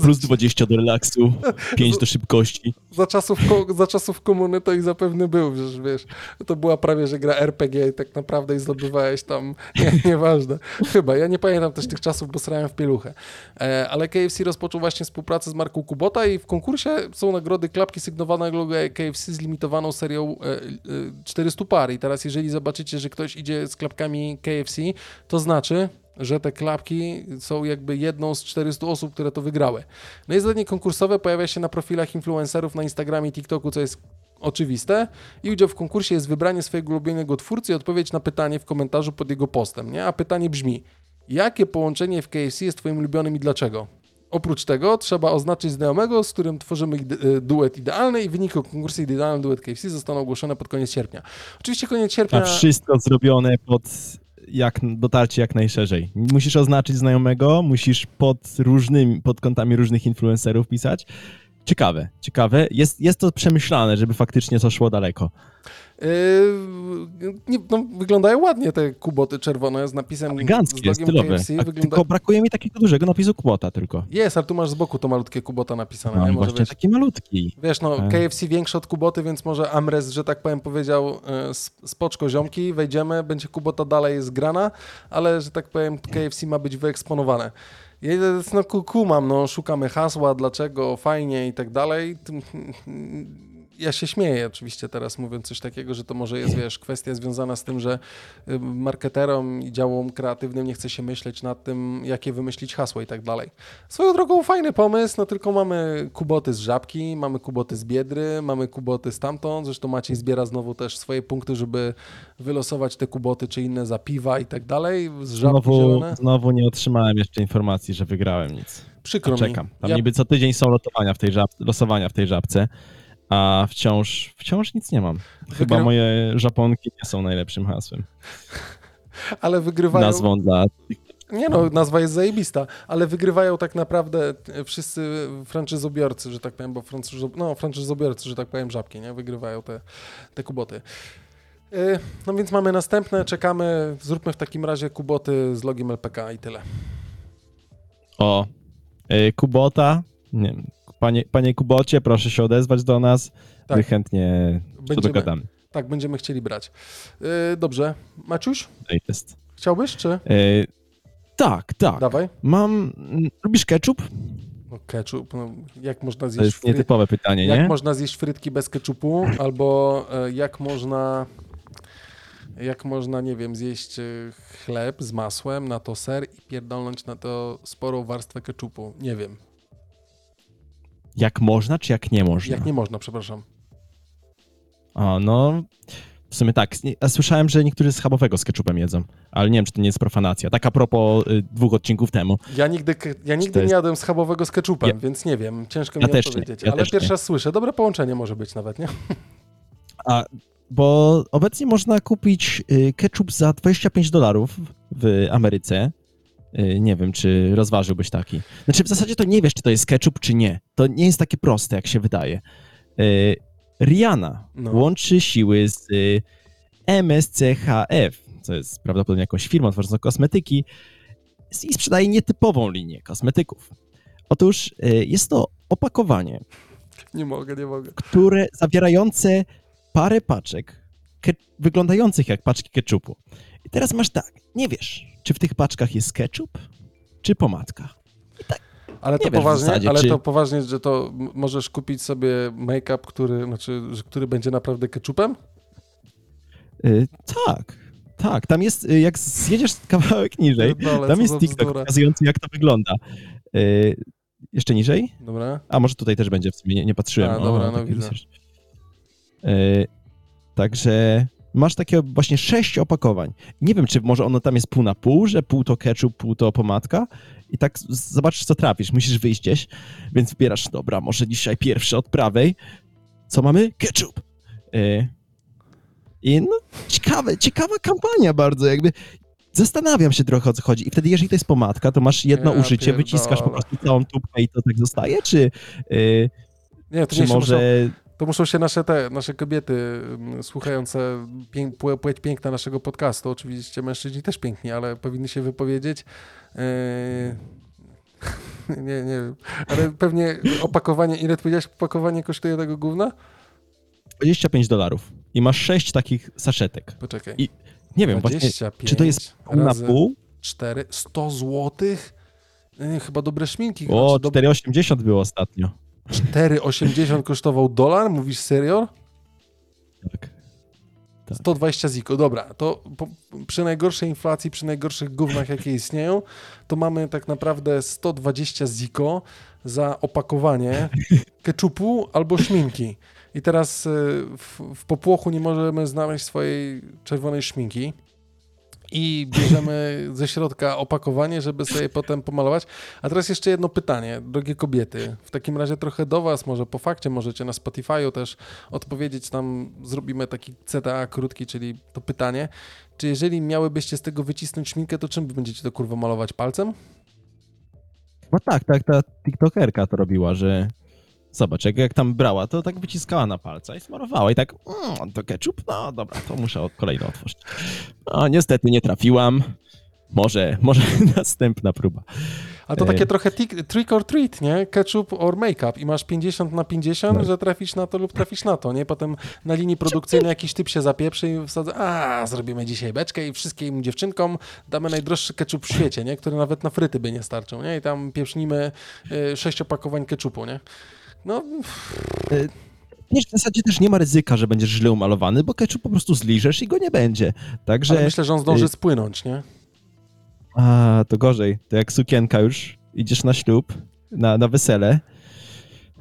Plus 20 do relaksu, 5 do szybkości. za, czasów, za czasów komuny to i zapewne był, wiesz, wiesz. To była prawie, że gra RPG i tak naprawdę i zdobywałeś tam. Nie, nieważne. Chyba. Ja nie pamiętam też tych czasów, bo srałem w pieluchę. E, ale KFC rozpoczął właśnie współpracę z marką Kubota i w konkursie są nagrody klapki sygnowane logo KFC z limitowaną serią e, e, 400 par. I teraz, jeżeli zobaczycie, że ktoś idzie z klapkami KFC, to znaczy, że te klapki są jakby jedną z 400 osób, które to wygrały. No i zadanie konkursowe pojawia się na profilach influencerów na Instagramie i TikToku, co jest oczywiste. I udział w konkursie jest wybranie swojego ulubionego twórcy i odpowiedź na pytanie w komentarzu pod jego postem. Nie? A pytanie brzmi, jakie połączenie w KFC jest twoim ulubionym i dlaczego? Oprócz tego trzeba oznaczyć znajomego, z którym tworzymy e, duet idealny i wyniki konkursu idealny duet KFC zostaną ogłoszone pod koniec sierpnia. Oczywiście koniec sierpnia... A wszystko zrobione pod jak, dotarcie jak najszerzej. Musisz oznaczyć znajomego, musisz pod różnymi, pod kątami różnych influencerów pisać. Ciekawe, ciekawe. Jest, jest to przemyślane, żeby faktycznie to szło daleko. Yy, no, wyglądają ładnie te kuboty czerwone z napisem Eleganckie, z stylowe. KFC. Wygląda... Tylko brakuje mi takiego dużego napisu kwota tylko. Jest, ale tu masz z boku to malutkie kubota napisane, Mam nie? Może wiesz, taki malutki. wiesz, no Tak. KFC większe od kuboty, więc może Amres, że tak powiem, powiedział e, sp- spoczko ziomki, wejdziemy, będzie kubota dalej zgrana, ale, że tak powiem, KFC ma być wyeksponowane. Ja no ku- kumam, no szukamy hasła, dlaczego, fajnie i tak dalej. Ja się śmieję oczywiście teraz mówiąc coś takiego, że to może jest, wiesz, kwestia związana z tym, że marketerom i działom kreatywnym nie chce się myśleć nad tym, jakie wymyślić hasło i tak dalej. Swoją drogą fajny pomysł, no tylko mamy kuboty z Żabki, mamy kuboty z Biedry, mamy kuboty stamtąd, zresztą Maciej zbiera znowu też swoje punkty, żeby wylosować te kuboty czy inne za piwa i tak dalej, z Żabki Znowu, zielone. znowu nie otrzymałem jeszcze informacji, że wygrałem nic. Przykro mi. czekam. Tam Ja- niby co tydzień są lotowania w tej żab, losowania w tej żabce, a wciąż, wciąż nic nie mam. Chyba Wygry- moje żaponki nie są najlepszym hasłem. Ale wygrywają... Nazwą dla... Nie no, nazwa jest zajebista, ale wygrywają tak naprawdę e, wszyscy franczyzobiorcy, że tak powiem, bo franczyzo, no, franczyzobiorcy, że tak powiem, żabki, nie? Wygrywają te, te kuboty. E, No więc mamy następne, czekamy, zróbmy w takim razie kuboty z logiem LPK i tyle. O, y, Kubota. Nie, panie, panie Kubocie, proszę się odezwać do nas. Tak. My chętnie Będziemy- dogadamy. Tak, będziemy chcieli brać. E, Dobrze, Maciuś, Latest. chciałbyś, czy? Y, tak, tak. Dawaj. Mam... Lubisz ketchup? No ketchup, no, jak można To zjeść jest frytki? nietypowe pytanie, Jak nie? można zjeść frytki bez ketchupu, albo e, jak można, jak można, nie wiem, zjeść chleb z masłem, na to ser i pierdolnąć na to sporą warstwę ketchupu. Nie wiem. Jak można, czy jak nie można? Jak nie można, przepraszam. O, no... W sumie tak. A Słyszałem, że niektórzy schabowego z ketchupem jedzą, ale nie wiem, czy to nie jest profanacja. Tak a propos y, dwóch odcinków temu. Ja nigdy, ja nigdy to nie jest- jadłem schabowego z ketchupem, Ja- więc nie wiem. Ciężko Ja mi też nie, odpowiedzieć. ja ale też pierwszy nie. raz słyszę. Dobre połączenie może być nawet, nie? A, bo obecnie można kupić y, ketchup za 25 dolarów w Ameryce. Y, Nie wiem, czy rozważyłbyś taki. Znaczy, w zasadzie to nie wiesz, czy to jest ketchup, czy nie. To nie jest takie proste, jak się wydaje. Y, Rihanna No. łączy siły z y, MSCHF, co jest prawdopodobnie jakąś firmą tworzącą kosmetyki i sprzedaje nietypową linię kosmetyków. Otóż jest to opakowanie, Nie mogę, nie mogę. które zawierające parę paczek ke- wyglądających jak paczki ketchupu. I teraz masz tak, nie wiesz, czy w tych paczkach jest ketchup, czy pomadka. Ale to Nie wiesz w poważnie, zasadzie, ale czy- to poważnie, że to możesz kupić sobie make-up, który, znaczy, który będzie naprawdę ketchupem? Y, tak, tak, tam jest, y, jak zjedziesz kawałek niżej, Pierdolę, tam jest TikTok bzdura. pokazujący, jak to wygląda. Y, jeszcze niżej? Dobra. A może tutaj też będzie, w sumie nie, nie patrzyłem. A, dobra, no taki widzę. research. Także masz takie właśnie sześć opakowań. Nie wiem, czy może ono tam jest pół na pół, że pół to ketchup, pół to pomadka i tak zobaczysz, co trafisz. Musisz wyjść gdzieś, więc wybierasz, dobra, może dzisiaj pierwszy od prawej. Co mamy? Ketchup. Y, I no, ciekawe, ciekawa kampania bardzo, jakby zastanawiam się trochę o co chodzi. I wtedy, jeżeli to jest pomadka, to masz jedno Ja użycie, wyciskasz po pierdolę. prostu całą tubkę i to tak zostaje, czy, y, Nie, to czy nie może... muszą, to muszą się nasze te, nasze kobiety mm, słuchające płe- płeć piękna naszego podcastu, oczywiście mężczyźni też piękni, ale powinny się wypowiedzieć. Yy... nie, nie wiem. Ale pewnie opakowanie, ile ty powiedziałeś, opakowanie kosztuje tego gówna? 25 dolarów i masz 6 takich saszetek. Poczekaj. I Nie wiem, właśnie, 25 czy to jest pół na pół? 4, 100 złotych? Yy, chyba dobre szminki. O, znaczy, do- 4,80 było ostatnio. 4,80 kosztował dolar? Mówisz serio? Tak. Tak. 120 ziko, dobra, to po, przy najgorszej inflacji, przy najgorszych gównach, jakie istnieją, to mamy tak naprawdę 120 ziko za opakowanie keczupu albo szminki. I teraz y, w, w popłochu nie możemy znaleźć swojej czerwonej szminki i bierzemy ze środka opakowanie, żeby sobie potem pomalować. A teraz jeszcze jedno pytanie, drogie kobiety. W takim razie trochę do Was, może po fakcie, możecie na Spotify'u też odpowiedzieć, tam zrobimy taki CTA krótki, czyli to pytanie. Czy jeżeli miałybyście z tego wycisnąć szminkę, to czym będziecie to kurwa malować? Palcem? No tak, tak, ta tiktokerka to robiła, że zobacz, jak, jak tam brała, to tak wyciskała na palca i smarowała i tak, mm, to ketchup? No dobra, to muszę od- kolejną otworzyć. No niestety nie trafiłam. Może, może następna próba. A to E. takie trochę tik- trick or treat, nie? Ketchup or make-up i masz 50 na 50, No. że trafisz na to lub trafisz na to, nie? Potem na linii produkcyjnej jakiś typ się zapieprzy i wsadza, a zrobimy dzisiaj beczkę i wszystkim dziewczynkom damy najdroższy ketchup w świecie, nie? Który nawet na fryty by nie starczył, nie? I tam pieprznimy y, sześć opakowań ketchupu, nie? No, Wiesz, w zasadzie też nie ma ryzyka, że będziesz źle umalowany, bo ketchup po prostu zliżesz i go nie będzie. Także, ale myślę, że on zdąży y- spłynąć, nie? a, to gorzej. To jak sukienka już, idziesz na ślub, na, na wesele.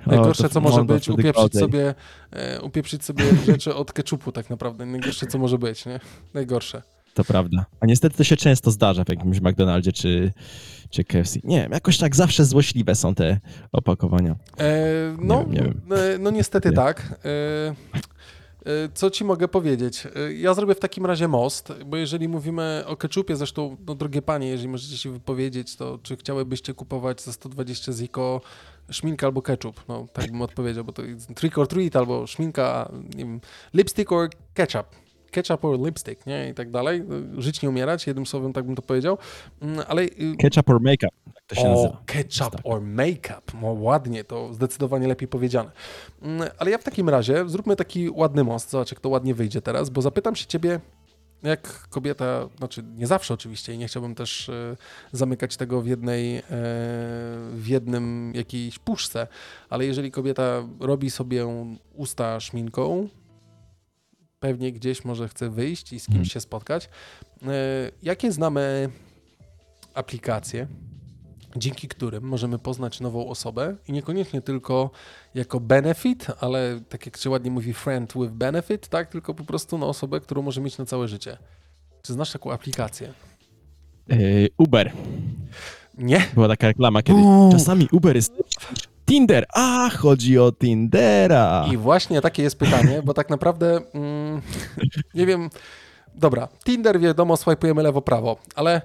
O, Najgorsze, to- co może być, wtedy upieprzyć gorzej. sobie, e, upieprzyć sobie rzeczy od keczupu tak naprawdę. Najgorsze, co może być, nie? Najgorsze. To prawda. A niestety to się często zdarza w jakimś McDonaldzie czy, czy KFC. Nie wiem, jakoś tak zawsze złośliwe są te opakowania. E, no, wiem, nie wiem. e, no niestety Nie. tak. E, e, co ci mogę powiedzieć? E, Ja zrobię w takim razie most, bo jeżeli mówimy o keczupie, zresztą, no drogie panie, jeżeli możecie się wypowiedzieć, to czy chciałybyście kupować za 120 ziko szminkę albo ketchup? No, tak bym odpowiedział, bo to jest trick or treat albo szminka, nie wiem, lipstick or ketchup. Ketchup or lipstick, nie? I tak dalej. Żyć nie umierać, jednym słowem tak bym to powiedział. Mm, Ale y, Ketchup or make-up, tak to się o, nazywa. ketchup Tak. or make-up. No, ładnie, to zdecydowanie lepiej powiedziane. Mm, Ale ja w takim razie zróbmy taki ładny most. Zobacz, jak to ładnie wyjdzie teraz, bo zapytam się ciebie, jak kobieta, znaczy nie zawsze oczywiście i nie chciałbym też e, zamykać tego w jednej, e, w jednym jakiejś puszce, ale jeżeli kobieta robi sobie usta szminką, pewnie gdzieś może chce wyjść i z kimś Mhm. się spotkać, e, jakie znamy aplikacje, dzięki którym możemy poznać nową osobę i niekoniecznie tylko jako benefit, ale tak jak się ładnie mówi friend with benefit, tak, tylko po prostu na osobę, którą może mieć na całe życie. Czy znasz taką aplikację? Yy, Uber. Nie? Była taka reklama kiedyś. Uuu. Czasami Uber jest Tinder. A, chodzi o Tindera. I właśnie takie jest pytanie, bo tak naprawdę mm, nie wiem. Dobra, Tinder wiadomo, swajpujemy lewo-prawo, ale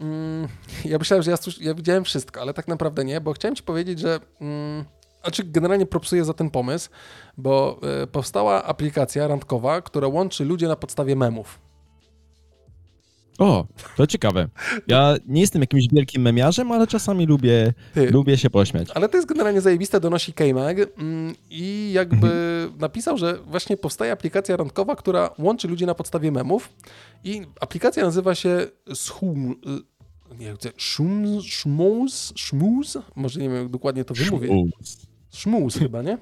mm, ja myślałem, że ja, ja widziałem wszystko, ale tak naprawdę nie, bo chciałem ci powiedzieć, że. Mm, znaczy, generalnie propsuję za ten pomysł, bo e, powstała aplikacja randkowa, która łączy ludzi na podstawie memów. O, to ciekawe. Ja nie jestem jakimś wielkim memiarzem, ale czasami lubię, Ty, lubię się pośmiać. Ale to jest generalnie zajebiste, donosi K-Mag mm, i jakby napisał, że właśnie powstaje aplikacja randkowa, która łączy ludzi na podstawie memów i aplikacja nazywa się Schum... y, Nie Schum... Schmuz? Schmuz? Może nie wiem, jak dokładnie to wymówię. Schmuz chyba, nie?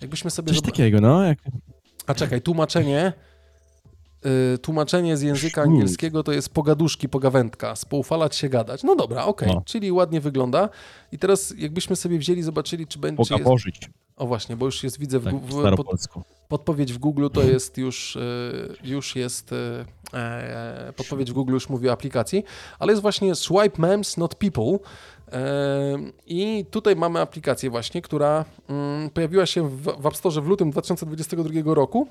Jakbyśmy sobie... Coś takiego, no. Jak... A czekaj, tłumaczenie... y, Tłumaczenie z języka angielskiego to jest pogaduszki, pogawędka, spoufalać się, gadać. No dobra, okej, No. czyli ładnie wygląda. I teraz jakbyśmy sobie wzięli, zobaczyli, czy będzie... jest- Pogaworzyć, o właśnie, bo już jest, widzę, w, tak w, pod, podpowiedź w Google to jest już, e, już jest, e, e, podpowiedź w Google już mówi o aplikacji, ale jest właśnie Swipe Memes, Not People i tutaj mamy aplikację właśnie, która mm, pojawiła się w, w App Store w lutym 2022 roku.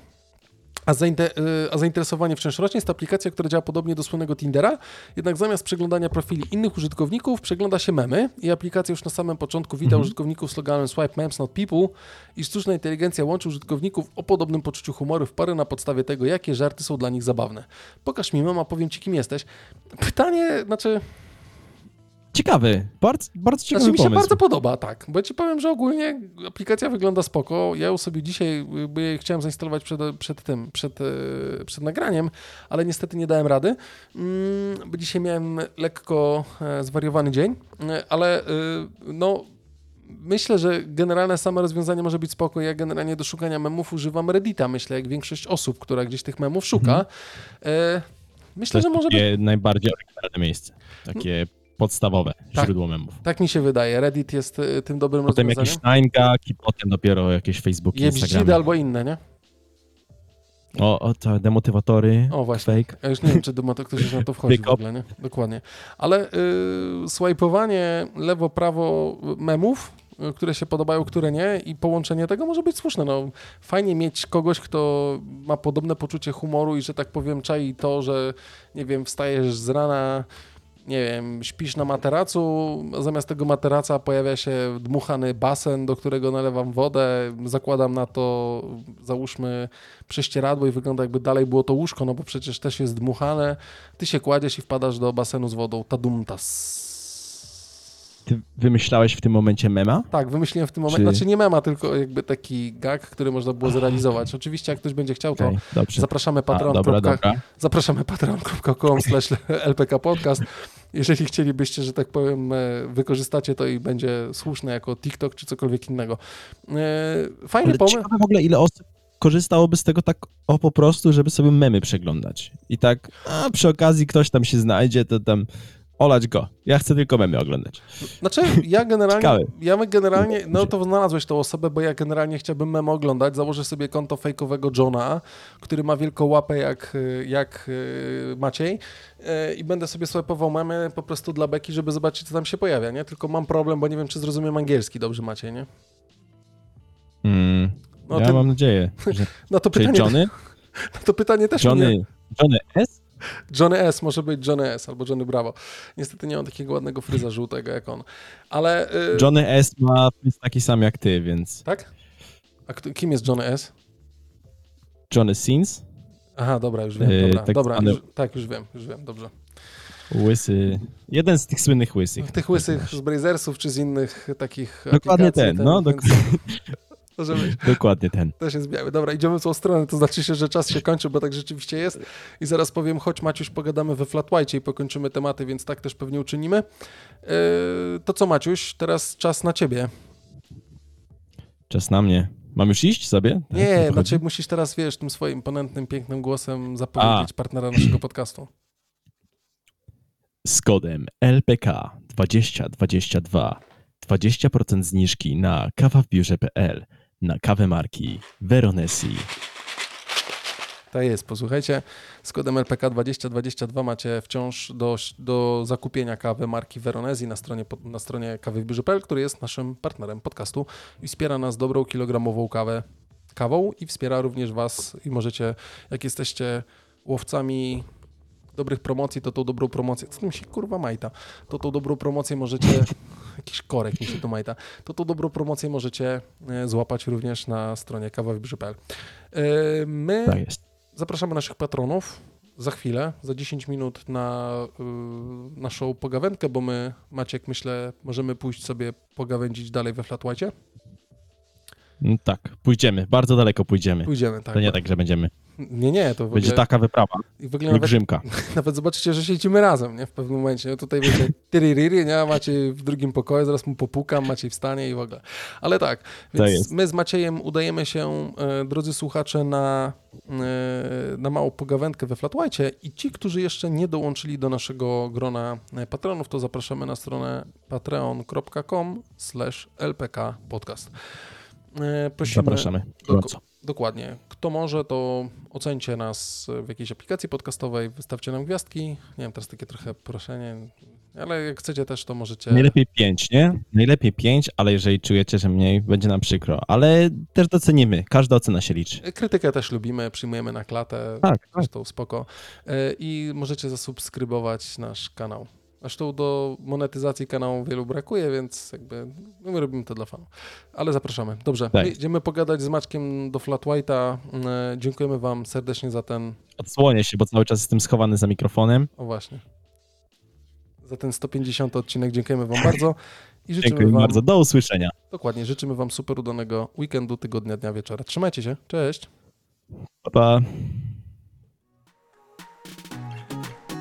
A, zainte- y, a zainteresowanie. Jest to aplikacja, która działa podobnie do słynnego Tindera, jednak zamiast przeglądania profili innych użytkowników, przegląda się memy i aplikacja już na samym początku wita Mhm. użytkowników sloganem Swipe Memes Not People i sztuczna inteligencja łączy użytkowników o podobnym poczuciu humoru w pary na podstawie tego, jakie żarty są dla nich zabawne. Pokaż mi mema, powiem ci, kim jesteś. Pytanie, znaczy, Ciekawy, bardzo, bardzo ciekawy znaczy mi się pomysł. bardzo podoba, tak, bo ja ci powiem, że ogólnie aplikacja wygląda spoko. Ja ją sobie dzisiaj by chciałem zainstalować przed, przed tym, przed, e, przed nagraniem, ale niestety nie dałem rady, mm, bo dzisiaj miałem lekko e, zwariowany dzień, e, ale no myślę, że generalne same rozwiązanie może być spoko. Ja generalnie do szukania memów używam Reddita, myślę, jak większość osób, która gdzieś tych memów szuka. Mhm. To Myślę, jest że może być najbardziej oryginalne miejsce. Takie podstawowe Tak. źródło memów. tak mi się wydaje. Reddit jest e, tym dobrym Potem rozwiązaniem. jakiś 9gag i potem dopiero jakieś Facebooki, Jebździdy Instagramy. albo inne, nie? O, o, to demotywatory, O, właśnie. fake. Ja już nie wiem, czy duma to ktoś już na to wchodzi w ogóle, nie? Dokładnie. Ale y, swajpowanie lewo-prawo memów, y, które się podobają, które nie i połączenie tego może być słuszne. No, fajnie mieć kogoś, kto ma podobne poczucie humoru i, że tak powiem, czai to, że, nie wiem, wstajesz z rana, nie wiem, śpisz na materacu, zamiast tego materaca pojawia się dmuchany basen, do którego nalewam wodę, zakładam na to, załóżmy, prześcieradło i wygląda jakby dalej było to łóżko, no bo przecież też jest dmuchane. Ty się kładziesz i wpadasz do basenu z wodą. Tadumtas. Ty wymyślałeś w tym momencie mema? Tak, wymyśliłem w tym momencie, Czy- znaczy nie mema, tylko jakby taki gag, który można było zrealizować. Oczywiście jak ktoś będzie chciał, to dobrze. zapraszamy dobra. Zapraszamy patreon.com slash LPK podcast. Jeżeli chcielibyście, że tak powiem, e, wykorzystacie to i będzie słuszne jako TikTok czy cokolwiek innego. E, Fajny Ale pomysł. w ogóle, ile osób korzystałoby z tego tak o po prostu, żeby sobie memy przeglądać. I tak, a przy okazji ktoś tam się znajdzie, to tam olać go. Ja chcę tylko memy oglądać. Znaczy, ja generalnie, Ciekawe. ja generalnie, no to znalazłeś tą osobę, bo ja generalnie chciałbym memo oglądać. Założę sobie konto fejkowego Johna, który ma wielką łapę jak, jak y, Maciej y, i będę sobie swipeował memy po prostu dla beki, żeby zobaczyć, co tam się pojawia, nie? Tylko mam problem, bo nie wiem, czy zrozumiem angielski dobrze, Maciej, nie? Mm, No, ja ty- mam nadzieję, że... no to pytanie, Johnny? no to pytanie też mnie... Johnny, Johnny S? Johnny S, może być Johnny S albo Johnny Bravo. Niestety nie mam takiego ładnego fryza żółtego jak on. Ale... y, Johnny S ma jest taki sam jak ty, więc... Tak? A kim jest Johnny S? Johnny Sins? Aha, dobra, już wiem, Yy, dobra, tak dobra, już, tak, już wiem, już wiem, dobrze. Łysy. Jeden z tych słynnych łysych. Tych łysych z Brazersów czy z innych takich Dokładnie aplikacji, ten, no, więc- Może być, Dokładnie ten. też jest biały. Dobra, idziemy w tą stronę, to znaczy się, że czas się kończy, bo tak rzeczywiście jest. I zaraz powiem, chodź Maciuś, pogadamy we Flat White i pokończymy tematy, więc tak też pewnie uczynimy. Yy, to co Maciuś, teraz czas na ciebie. Czas na mnie. Mam już iść sobie? Tak, Nie, znaczy musisz teraz, wiesz, tym swoim ponętnym, pięknym głosem zapowiedzieć partnera naszego podcastu. Z kodem LPK 2022 20% zniżki na kawawbiurze.pl na kawę marki Veronesi. Tak jest, posłuchajcie, z kodem LPK 2022 macie wciąż do, do zakupienia kawy marki Veronesi na stronie, na stronie kawywbiurze.pl, który jest naszym partnerem podcastu i wspiera nas dobrą kilogramową kawę kawą i wspiera również Was i możecie, jak jesteście łowcami dobrych promocji, to tą dobrą promocję, co tym się kurwa majta, to tą dobrą promocję możecie, jakiś korek mi się tu majta, to tą dobrą promocję możecie e, złapać również na stronie kawawbiurze.pl. E, My Tak. Zapraszamy naszych patronów za chwilę, za 10 minut na y, naszą pogawędkę, bo my, Maciek, myślę, możemy pójść sobie pogawędzić dalej we Flat White'ie. Mm, Tak, pójdziemy. Bardzo daleko pójdziemy. Pójdziemy, tak. To nie tak, że będziemy. Nie, nie, to w Będzie ogóle, taka wyprawa. i w ogóle nawet, nawet zobaczycie, że siedzimy razem, nie? W pewnym momencie. Tutaj wiecie, tyririry, nie? Macie w drugim pokoju, zaraz mu popukam, Maciej wstanie i w ogóle. Ale tak, więc my z Maciejem udajemy się, e, drodzy słuchacze, na, e, na małą pogawędkę we Flat White'ie i ci, którzy jeszcze nie dołączyli do naszego grona e, patronów, to zapraszamy na stronę patreon.com slash lpk podcast. E, Prosimy, Zapraszamy. Gorąco. Dokładnie. Kto może, to ocencie nas w jakiejś aplikacji podcastowej, wystawcie nam gwiazdki. Nie wiem, teraz takie trochę proszenie, ale jak chcecie też, to możecie. Najlepiej pięć, nie? Najlepiej pięć, ale jeżeli czujecie, że mniej, będzie nam przykro. Ale też docenimy. Każda ocena się liczy. Krytykę też lubimy, przyjmujemy na klatę. Tak, tak. Zresztą spoko. E, I możecie zasubskrybować nasz kanał. Zresztą do monetyzacji kanału wielu brakuje, więc jakby no my robimy to dla fanów. Ale zapraszamy. Dobrze, Tak. my idziemy pogadać z Maćkiem do Flat White'a. E, Dziękujemy Wam serdecznie za ten Odsłonię się, bo cały czas jestem schowany za mikrofonem. O właśnie. Za ten 150 odcinek dziękujemy Wam bardzo i życzymy Dziękuję Wam, bardzo. Do usłyszenia. dokładnie, życzymy Wam super udanego weekendu, tygodnia, dnia, wieczora. Trzymajcie się, cześć. Pa, pa.